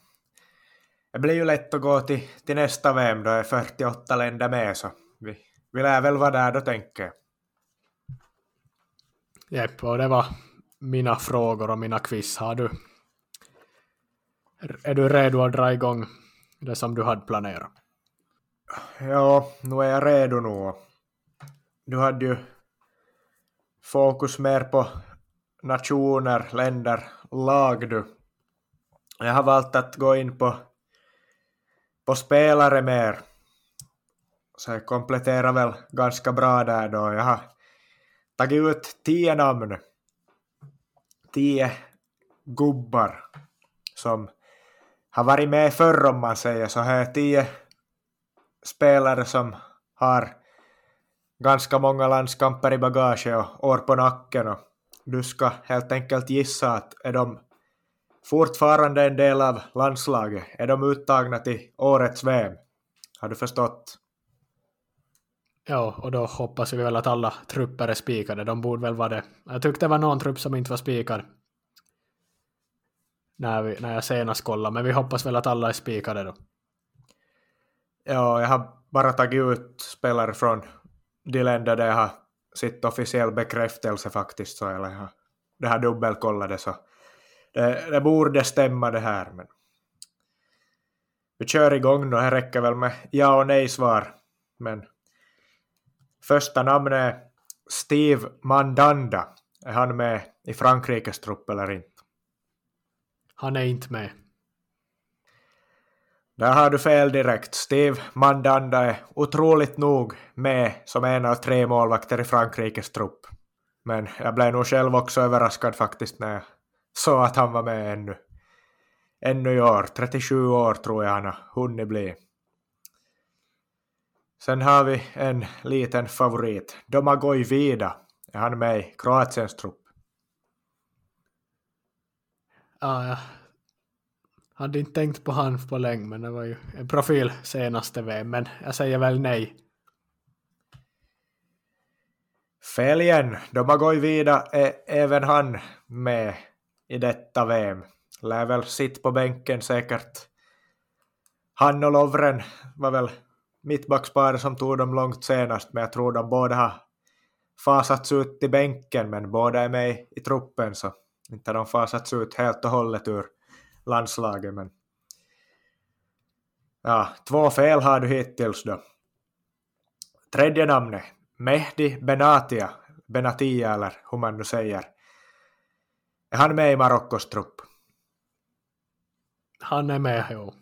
det blir ju lätt att gå till, till nästa VM, då är 48 länder med, så vi, vi lär väl vara där då tänker jag. Jepp, och det var mina frågor och mina quiz. Har du, är du redo att dra igång det som du hade planerat? Ja, nu är jag redo nu. Du hade ju fokus mer på nationer, länder, lag du. Jag har valt att gå in på, på spelare mer. Så jag kompletterar väl ganska bra där då. Jag har tagit ut tio namn. Tio gubbar som har varit med förr om man säger så här. Tio spelare som har ganska många landskamper i bagage och år på nacken och du ska helt enkelt gissa att är de fortfarande en del av landslaget? Är de uttagna till årets VM? Har du förstått? Ja, och då hoppas vi väl att alla trupper är spikade. De borde väl vara det. Jag tyckte det var någon trupp som inte var spikad när, vi, när jag senast kollade, men vi hoppas väl att alla är spikade då. Ja, jag har bara tagit ut spelare från de länder där jag har sett officiell bekräftelse faktiskt, så eller jag, det här dubbelkollade så det, det borde stämma det här. Men vi kör igång då, det räcker väl med ja och nej svar. Men första namnet är Steve Mandanda. Är han med i Frankrikes trupp eller inte? Han är inte med. Där har du fel direkt. Steve Mandanda är otroligt nog med som en av tre målvakter i Frankrikes trupp. Men jag blev nog själv också överraskad faktiskt när jag såg att han var med ännu. Ännu i år. 37 år tror jag han har hunnit bli. Sen har vi en liten favorit. Domagoj Vida. Är han med i Kroatiens trupp? Ja, ja hade inte tänkt på han på länge, men det var ju en profil senaste VM, men jag säger väl nej. Fel igen. har gått vidare, även han med i detta VM. Lär väl sitt på bänken säkert. Han och Lovren var väl mittbacksparet som tog dem långt senast, men jag tror de båda har fasats ut i bänken, men båda är med i truppen, så inte har de fasats ut helt och hållet ur landslaget. Men ja, två fel har du hittills då. Tredje namnet, Mehdi Benatia, Benatia eller hur man nu säger. Är han med i Marockos trupp? Han är med, jo.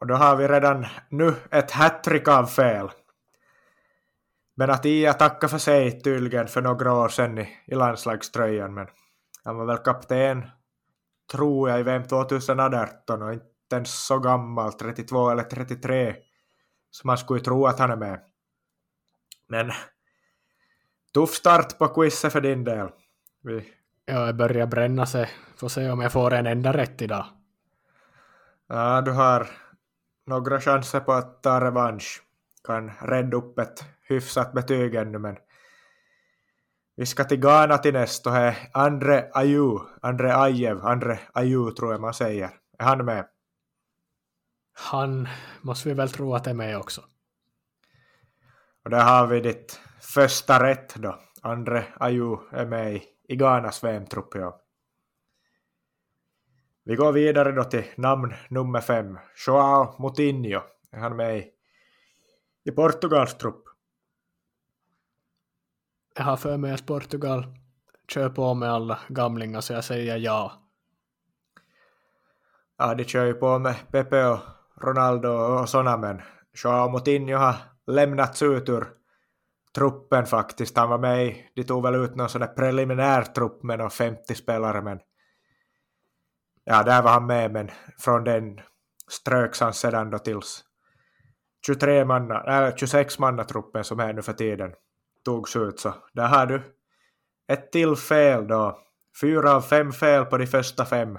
Och då har vi redan nu ett hattrick av fel. Benatia tackade för sig tydligen för några år sedan i, i landslagströjan, men han var väl kapten, tror jag, i VM 2018 och inte ens så gammal, 32 eller 33, så man skulle ju tro att han är med. Men tuff start på quizet för din del. Vi... Ja, jag börjar bränna sig. Får se om jag får en enda rätt idag. Ja, du har några chanser på att ta revansch. Kan rädda upp ett hyfsat betyg ännu, men vi ska till Ghana till nästa och är Andre Ayew, Andre Ajev, Andre Ayew tror jag man säger. Är han med? Han måste vi väl tro att är med också. Och där har vi ditt första rätt då. Andre Ayew är med i, i Ghanas VM-trupp ja. Vi går vidare då till namn nummer fem. Joao Moutinho. Är han med i, i Portugals trupp? Jag har för mig att Portugal kör på med alla gamlingar så jag säger ja. Ja, de kör ju på med Pepe och Ronaldo och sådana, men Joao Moutinho har lämnats ut ur truppen faktiskt. Han var med i, de tog väl ut någon sån där preliminär trupp med någon 50 spelare men ja, där var han med men från den ströks han sedan då tills 23 manna, äh, 26 manna truppen som är nu för tiden togs ut så där har du ett till fel då. Fyra av fem fel på de första fem.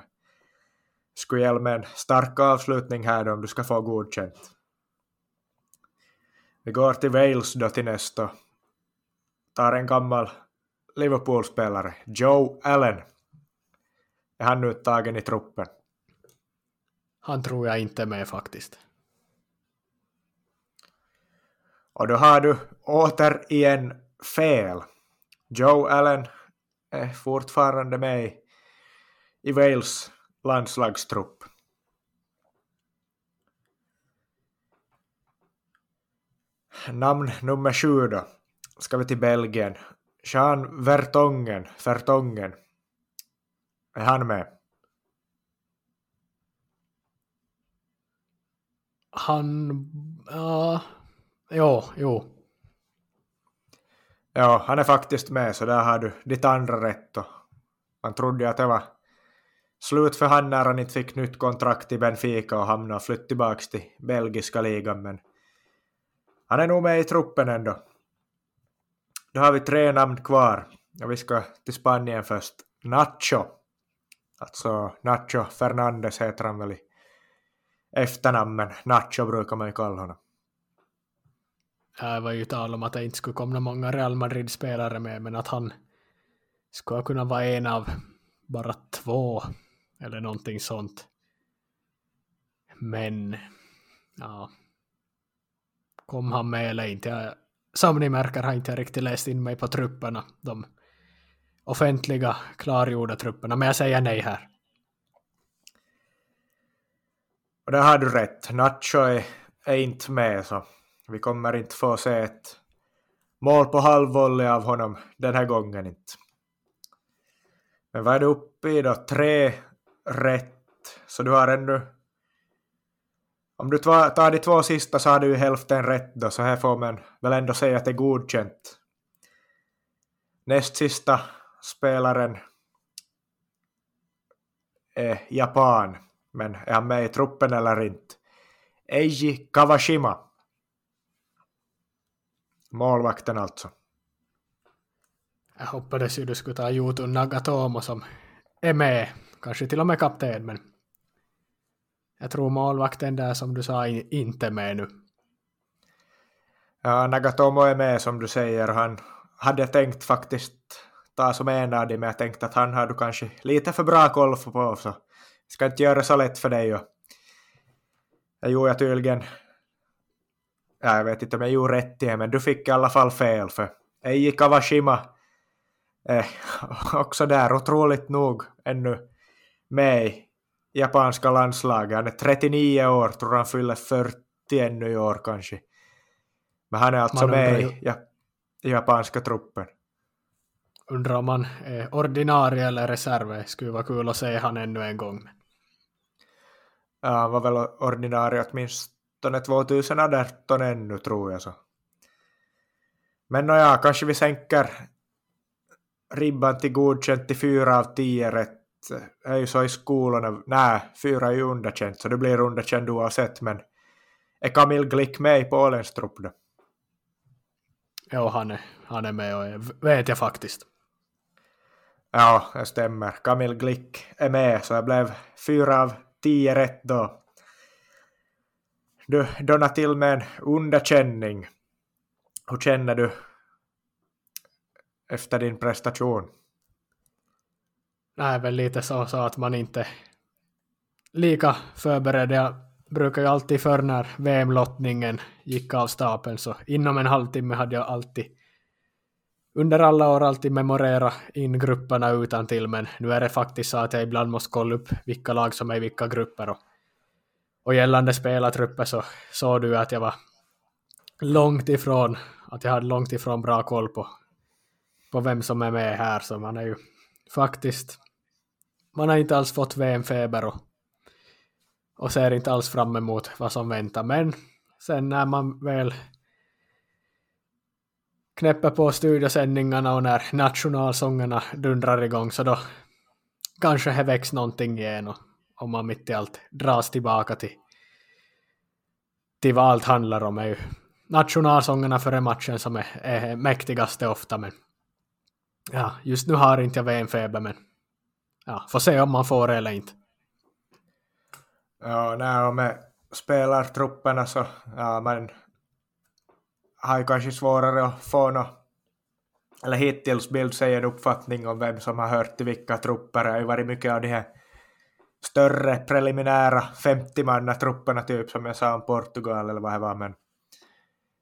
Skulle gälla med en stark avslutning här då om du ska få godkänt. Vi går till Wales då till nästa. Tar en gammal Liverpool-spelare, Joe Allen. Är han uttagen i truppen? Han tror jag inte med faktiskt. Och då har du återigen fel. Joe Allen är fortfarande med i Wales landslagstrupp. Namn nummer sju då. Ska vi till Belgien. Jean Vertongen, Vertongen. Är han med? Han... Ja... Jo, jo. Ja, han är faktiskt med, så där har du ditt andra rätt. Man trodde att det var slut för han när han inte fick nytt kontrakt i Benfica och hamnade och flytt tillbaka till belgiska ligan, men han är nog med i truppen ändå. Då har vi tre namn kvar. Och vi ska till Spanien först. Nacho. Alltså Nacho Fernandes heter han väl i efternamn, men Nacho brukar man ju kalla honom. Det var ju tal om att det inte skulle komma många Real Madrid-spelare med, men att han skulle kunna vara en av bara två eller någonting sånt. Men, ja. Kom han med eller inte? Som ni märker har inte jag riktigt läst in mig på trupperna. De offentliga klargjorda trupperna, men jag säger nej här. Och där har du rätt. Nacho är, är inte med så vi kommer inte få se ett mål på halvvolley av honom den här gången inte. Men vad är du uppe i då? Tre rätt. Så du har ännu... Om du tar de två sista så har du ju hälften rätt då, så här får man väl ändå säga att det är godkänt. Näst sista spelaren är japan, men är han med i truppen eller inte? Eiji Kawashima. Målvakten alltså. Jag hoppades ju du skulle ta Jutun Nagatomo som är med, kanske till och med kapten, men jag tror målvakten där som du sa inte med nu. Ja, Nagatomo är med som du säger. Han hade tänkt faktiskt ta som en av dem, men jag tänkte att han har du kanske lite för bra koll på, så ska inte göra så lätt för dig. Och jag gjorde tydligen jag vet inte om jag gjorde rätt i det, men du fick i alla fall fel för Eiji Kawashima är också där otroligt nog ännu med i japanska landslaget. Han är 39 år, tror han fyller 40 ännu i år kanske. Men han är alltså med i, ja, japanska truppen. Undrar om han är ordinarie eller reserv. Skulle vara kul att se han ännu en gång. Ja, han var väl ordinarie åtminstone 2018 ännu tror jag så. Men nåja, kanske vi sänker ribban till godkänt till fyra av tio rätt. Det är ju så i skolorna. Nej, fyra är ju underkänt, så det blir underkänt oavsett. Men är Kamil Glick med i Polens trupp då? Ja, han är, han är med och är, vet jag faktiskt. Ja, det stämmer. Kamil Glick är med, så jag blev fyra av tio rätt då du donar till med en underkänning. Hur känner du efter din prestation? Nej, väl lite så, så att man inte lika förberedd. Jag brukar ju alltid för när VM-lottningen gick av stapeln så inom en halvtimme hade jag alltid under alla år alltid memorera in grupperna utan till men nu är det faktiskt så att jag ibland måste kolla upp vilka lag som är i vilka grupper och och gällande spelartrupper så såg du att jag var långt ifrån, att jag hade långt ifrån bra koll på, på vem som är med här, så man är ju faktiskt, man har inte alls fått VM-feber och, och ser inte alls fram emot vad som väntar, men sen när man väl knäpper på studiosändningarna och när nationalsångerna dundrar igång så då kanske det väcks någonting igen och om man mitt i allt dras tillbaka till, till vad allt handlar om är ju nationalsångerna före matchen som är, är mäktigaste eh, ofta men ja, just nu har inte jag VM-feber men ja, får se om man får det eller inte. Ja, nej, och med spelartrupperna så ja, man har ju kanske svårare att få något eller hittills bild sig en uppfattning om vem som har hört till vilka trupper. Det har ju varit mycket av de här större preliminära 50-manna trupperna typ som jag sa om Portugal eller vad det var men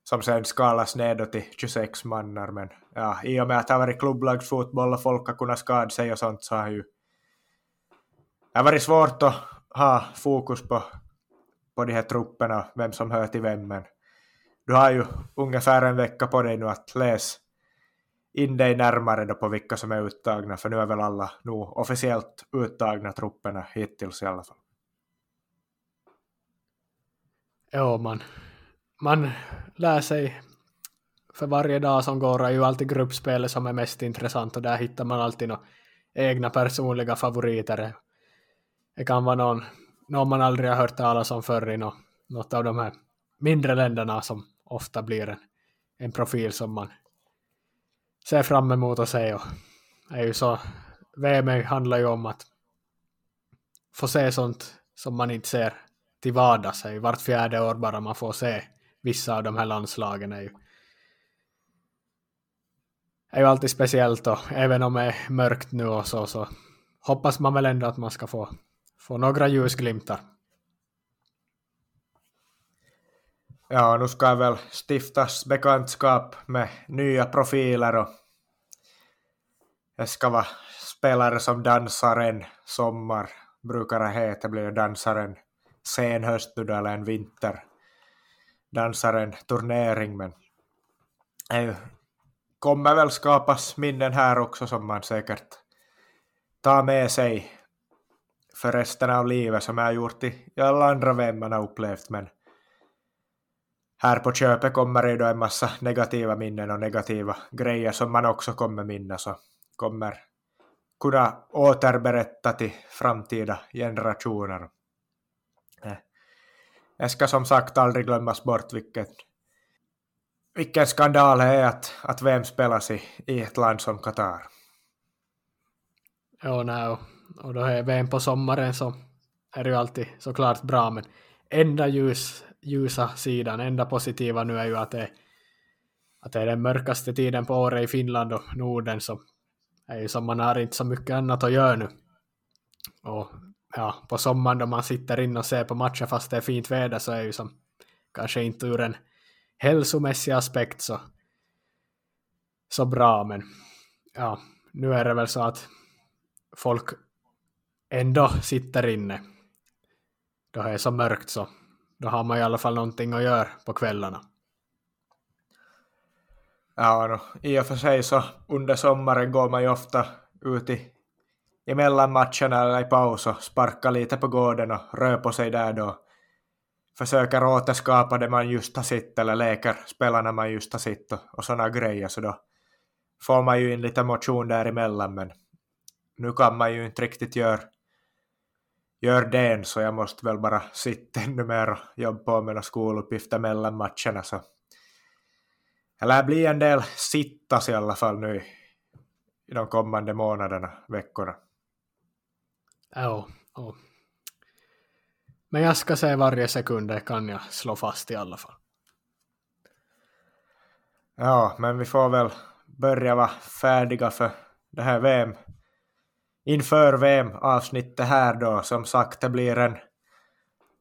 som sen skalas nedåt till 26 mannar. Men ja, i och med att det har varit klubblagsfotboll och folk har kunnat skada sig och sånt så har ju det har varit svårt att ha fokus på, på de här trupperna, vem som hör till vem. Men du har ju ungefär en vecka på dig nu att läsa in dig närmare då på vilka som är uttagna, för nu är väl alla nog officiellt uttagna trupperna hittills i alla fall. Ja, man, man lär sig för varje dag som går är ju alltid gruppspelet som är mest intressant och där hittar man alltid några egna personliga favoriter. Det kan vara någon, någon man aldrig har hört talas om förr i något av de här mindre länderna som ofta blir en, en profil som man ser fram emot att se. Och är ju så, VM handlar ju om att få se sånt som man inte ser till vardags. Vart fjärde år bara man får se vissa av de här landslagen är ju, är ju alltid speciellt och även om det är mörkt nu och så, så hoppas man väl ändå att man ska få, få några ljusglimtar. Ja, nu ska väl stiftas bekantskap med nya profiler och det ska vara spelare som dansaren sommar, brukar det heta, blir dansaren sen höst nu eller en vinter. Dansaren turnering, men det kommer väl skapas minnen här också som man säkert tar med sig för resten av livet som jag har gjort i alla andra VM man har upplevt, men här på köpet kommer det då en massa negativa minnen och negativa grejer som man också kommer minnas och kommer kunna återberätta till framtida generationer. Eh. Det ska som sagt aldrig glömmas bort vilket, vilken skandal det är att, att VM spelas i, i ett land som Qatar. Ja, nej, och då är VM på sommaren så är det ju alltid såklart bra, men enda ljus ljusa sidan, enda positiva nu är ju att det, att det är den mörkaste tiden på året i Finland och Norden så är ju som man har inte så mycket annat att göra nu. Och ja, på sommaren då man sitter inne och ser på matcher fast det är fint väder så är ju som kanske inte ur en hälsomässig aspekt så, så bra men ja, nu är det väl så att folk ändå sitter inne. Då är det så mörkt så då har man i alla fall någonting att göra på kvällarna. Ja, no, i och för sig så under sommaren går man ju ofta ut i, emellan matcherna eller i paus och sparkar lite på gården och rör på sig där då. Försöker återskapa det man just har sett eller leker spelarna man just har sett och, och sådana grejer så då får man ju in lite motion däremellan men nu kan man ju inte riktigt göra gör det så jag måste väl bara sitta ännu mer och jobba på mina skoluppgifter mellan matcherna så lär bli en del sittas i alla fall nu i de kommande månaderna, veckorna. Ja, ja. Men jag ska se varje sekund, det kan jag slå fast i alla fall. Ja, men vi får väl börja vara färdiga för det här VM inför VM-avsnittet här då, som sagt, det blir en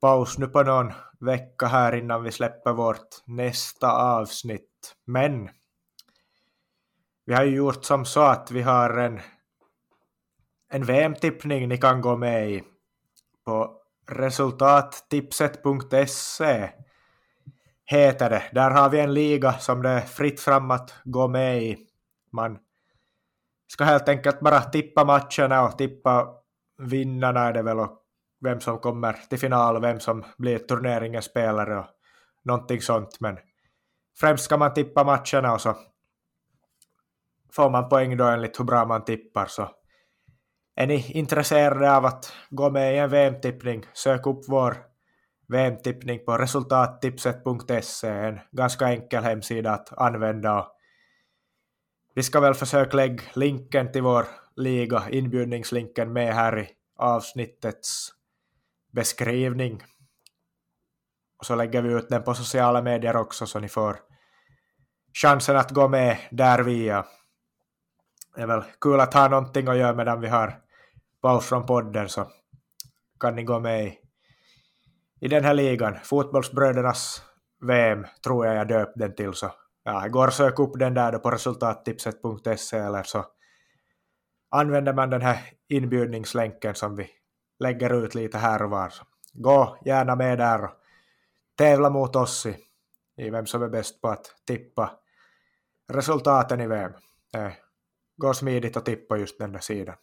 paus nu på någon vecka här innan vi släpper vårt nästa avsnitt. Men vi har ju gjort som så att vi har en, en VM-tippning ni kan gå med i på resultattipset.se heter det. Där har vi en liga som det är fritt fram att gå med i. Man ska helt enkelt bara tippa matcherna och tippa vinnarna är det väl och vem som kommer till final och vem som blir turneringens spelare och någonting sånt. Men främst ska man tippa matcherna och så får man poäng då enligt hur bra man tippar. Så är ni intresserade av att gå med i en VM-tippning, sök upp vår VM-tippning på resultattipset.se, en ganska enkel hemsida att använda och vi ska väl försöka lägga länken till vår liga, inbjudningslinken med här i avsnittets beskrivning. Och så lägger vi ut den på sociala medier också så ni får chansen att gå med där via. Det är väl kul att ha någonting att göra medan vi har paus från podden så kan ni gå med i, i den här ligan. Fotbollsbrödernas VM tror jag jag döpt den till så ja, går sök upp den där då på resultattipset.se eller så använder man den här inbjudningslänken som vi lägger ut lite här och var. Gå gärna med där och tävla mot oss i, i vem som är bäst på att tippa resultaten i VM. Det eh, går smidigt att tippa just den där sidan.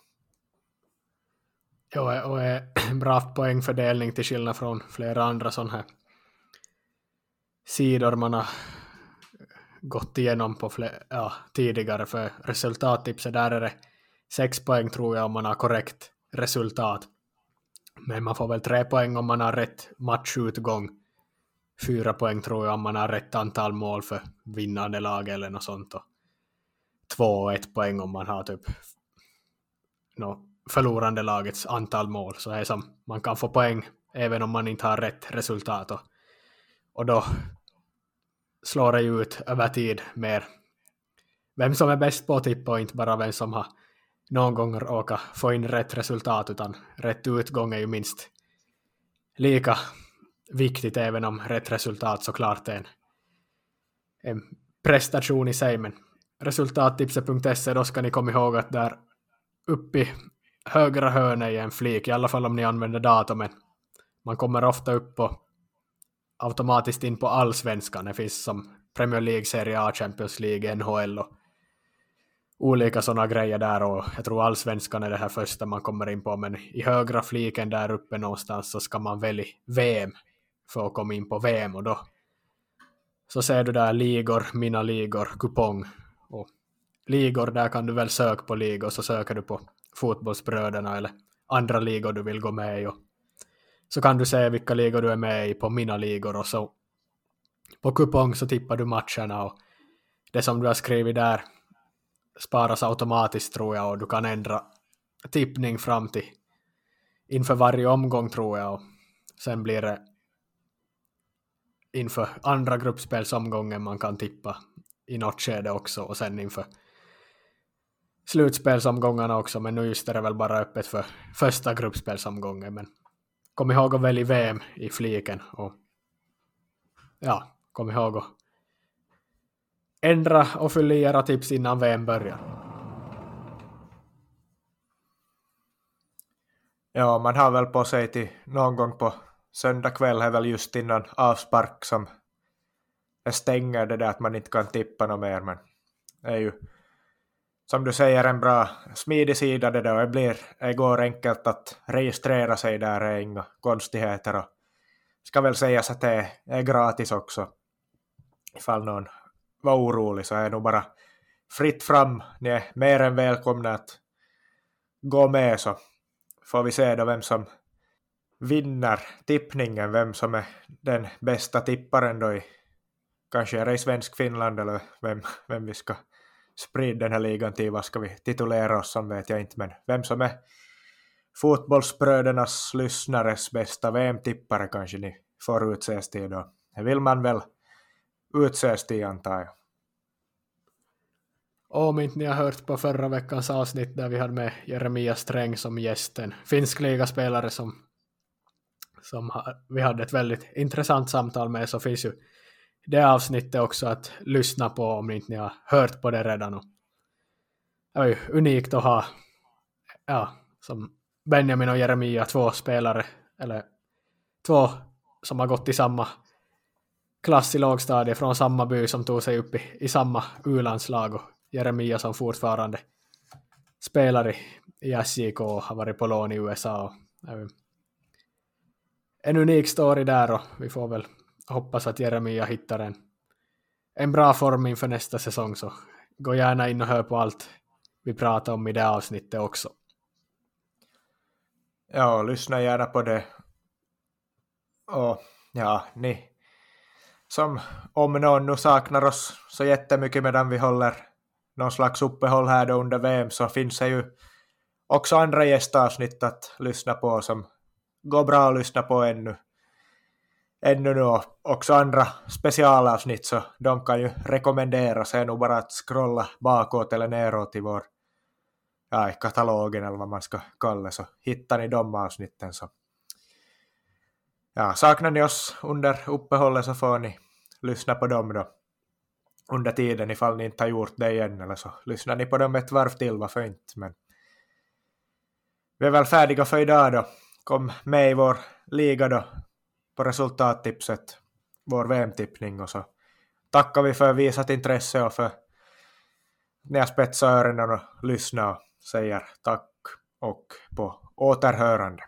Ja, och är bra poängfördelning till skillnad från flera andra sådana här sidor man har gått igenom på fler, ja, tidigare för resultattipset där är det sex poäng tror jag om man har korrekt resultat. Men man får väl tre poäng om man har rätt matchutgång. Fyra poäng tror jag om man har rätt antal mål för vinnande lag eller något sånt. Och två och ett poäng om man har typ no, förlorande lagets antal mål. Så är som man kan få poäng även om man inte har rätt resultat. Och, och då slår det ju ut över tid mer vem som är bäst på att tippa och inte bara vem som har någon gång råkat få in rätt resultat utan rätt utgång är ju minst lika viktigt även om rätt resultat såklart är en, en prestation i sig men resultattipset.se då ska ni komma ihåg att där uppe i högra hörnet i en flik, i alla fall om ni använder datumen. Man kommer ofta upp på automatiskt in på allsvenskan. Det finns som Premier League, Serie A, Champions League, NHL och olika sådana grejer där och jag tror allsvenskan är det här första man kommer in på men i högra fliken där uppe någonstans så ska man välja VM för att komma in på VM och då så ser du där ligor, mina ligor, kupong och ligor där kan du väl söka på ligor så söker du på fotbollsbröderna eller andra ligor du vill gå med i och så kan du se vilka ligor du är med i på mina ligor och så på kupong så tippar du matcherna och det som du har skrivit där sparas automatiskt tror jag och du kan ändra tippning fram till inför varje omgång tror jag och sen blir det inför andra gruppspelsomgången man kan tippa i något skede också och sen inför slutspelsomgångarna också. Men nu just är det väl bara öppet för första gruppspelsomgången men kom ihåg att välja VM i fliken och ja, kom ihåg att ändra och fylla i era tips innan VM börjar. Ja, man har väl på sig till någon gång på söndag kväll är väl just innan avspark som det stänger det där att man inte kan tippa något mer, men det är ju som du säger en bra smidig sida det där. Det, blir, det går enkelt att registrera sig där, det är inga konstigheter och ska väl sägas att det är gratis också. Ifall någon var orolig så är det nog bara fritt fram. Ni är mer än välkomna att gå med så får vi se då vem som vinner tippningen, vem som är den bästa tipparen då i kanske är det i svensk Finland eller vem, vem vi ska sprid den här ligan till, vad ska vi titulera oss som vet jag inte, men vem som är fotbollsbrödernas lyssnares bästa VM-tippare kanske ni får utses till då. Det vill man väl utses till antar jag. Om inte ni har hört på förra veckans avsnitt där vi hade med Jeremia Sträng som gästen, finsk ligaspelare som, som vi hade ett väldigt intressant samtal med så finns ju det avsnittet också att lyssna på om inte ni har hört på det redan. Och det var ju unikt att ha ja, som Benjamin och Jeremia, två spelare, eller två som har gått i samma klass i lågstadiet från samma by som tog sig upp i, i samma u-landslag och Jeremia som fortfarande spelar i, i SJK och har varit på lån i USA. Och, en unik story där och vi får väl hoppas att Jeremia hittar en, en bra form inför nästa säsong så gå gärna in och hör på allt vi pratar om i det avsnittet också. Ja, lyssna gärna på det. Och ja, ni som om någon nu saknar oss så jättemycket medan vi håller någon slags uppehåll här då under VM så finns det ju också andra gästavsnitt att lyssna på som går bra att lyssna på ännu ännu nu också andra specialavsnitt så de kan ju rekommenderas. Det är nog bara att scrolla bakåt eller neråt i vår ja, i katalogen eller vad man ska kalla så hittar ni de avsnitten så ja, saknar ni oss under uppehållet så får ni lyssna på dem då under tiden ifall ni inte har gjort det igen eller så lyssnar ni på dem ett varv till, varför inte. Men vi är väl färdiga för idag då. Kom med i vår liga då på resultattipset, vår VM-tippning och så tackar vi för visat intresse och för när jag spetsar öronen och lyssnar och säger tack och på återhörande.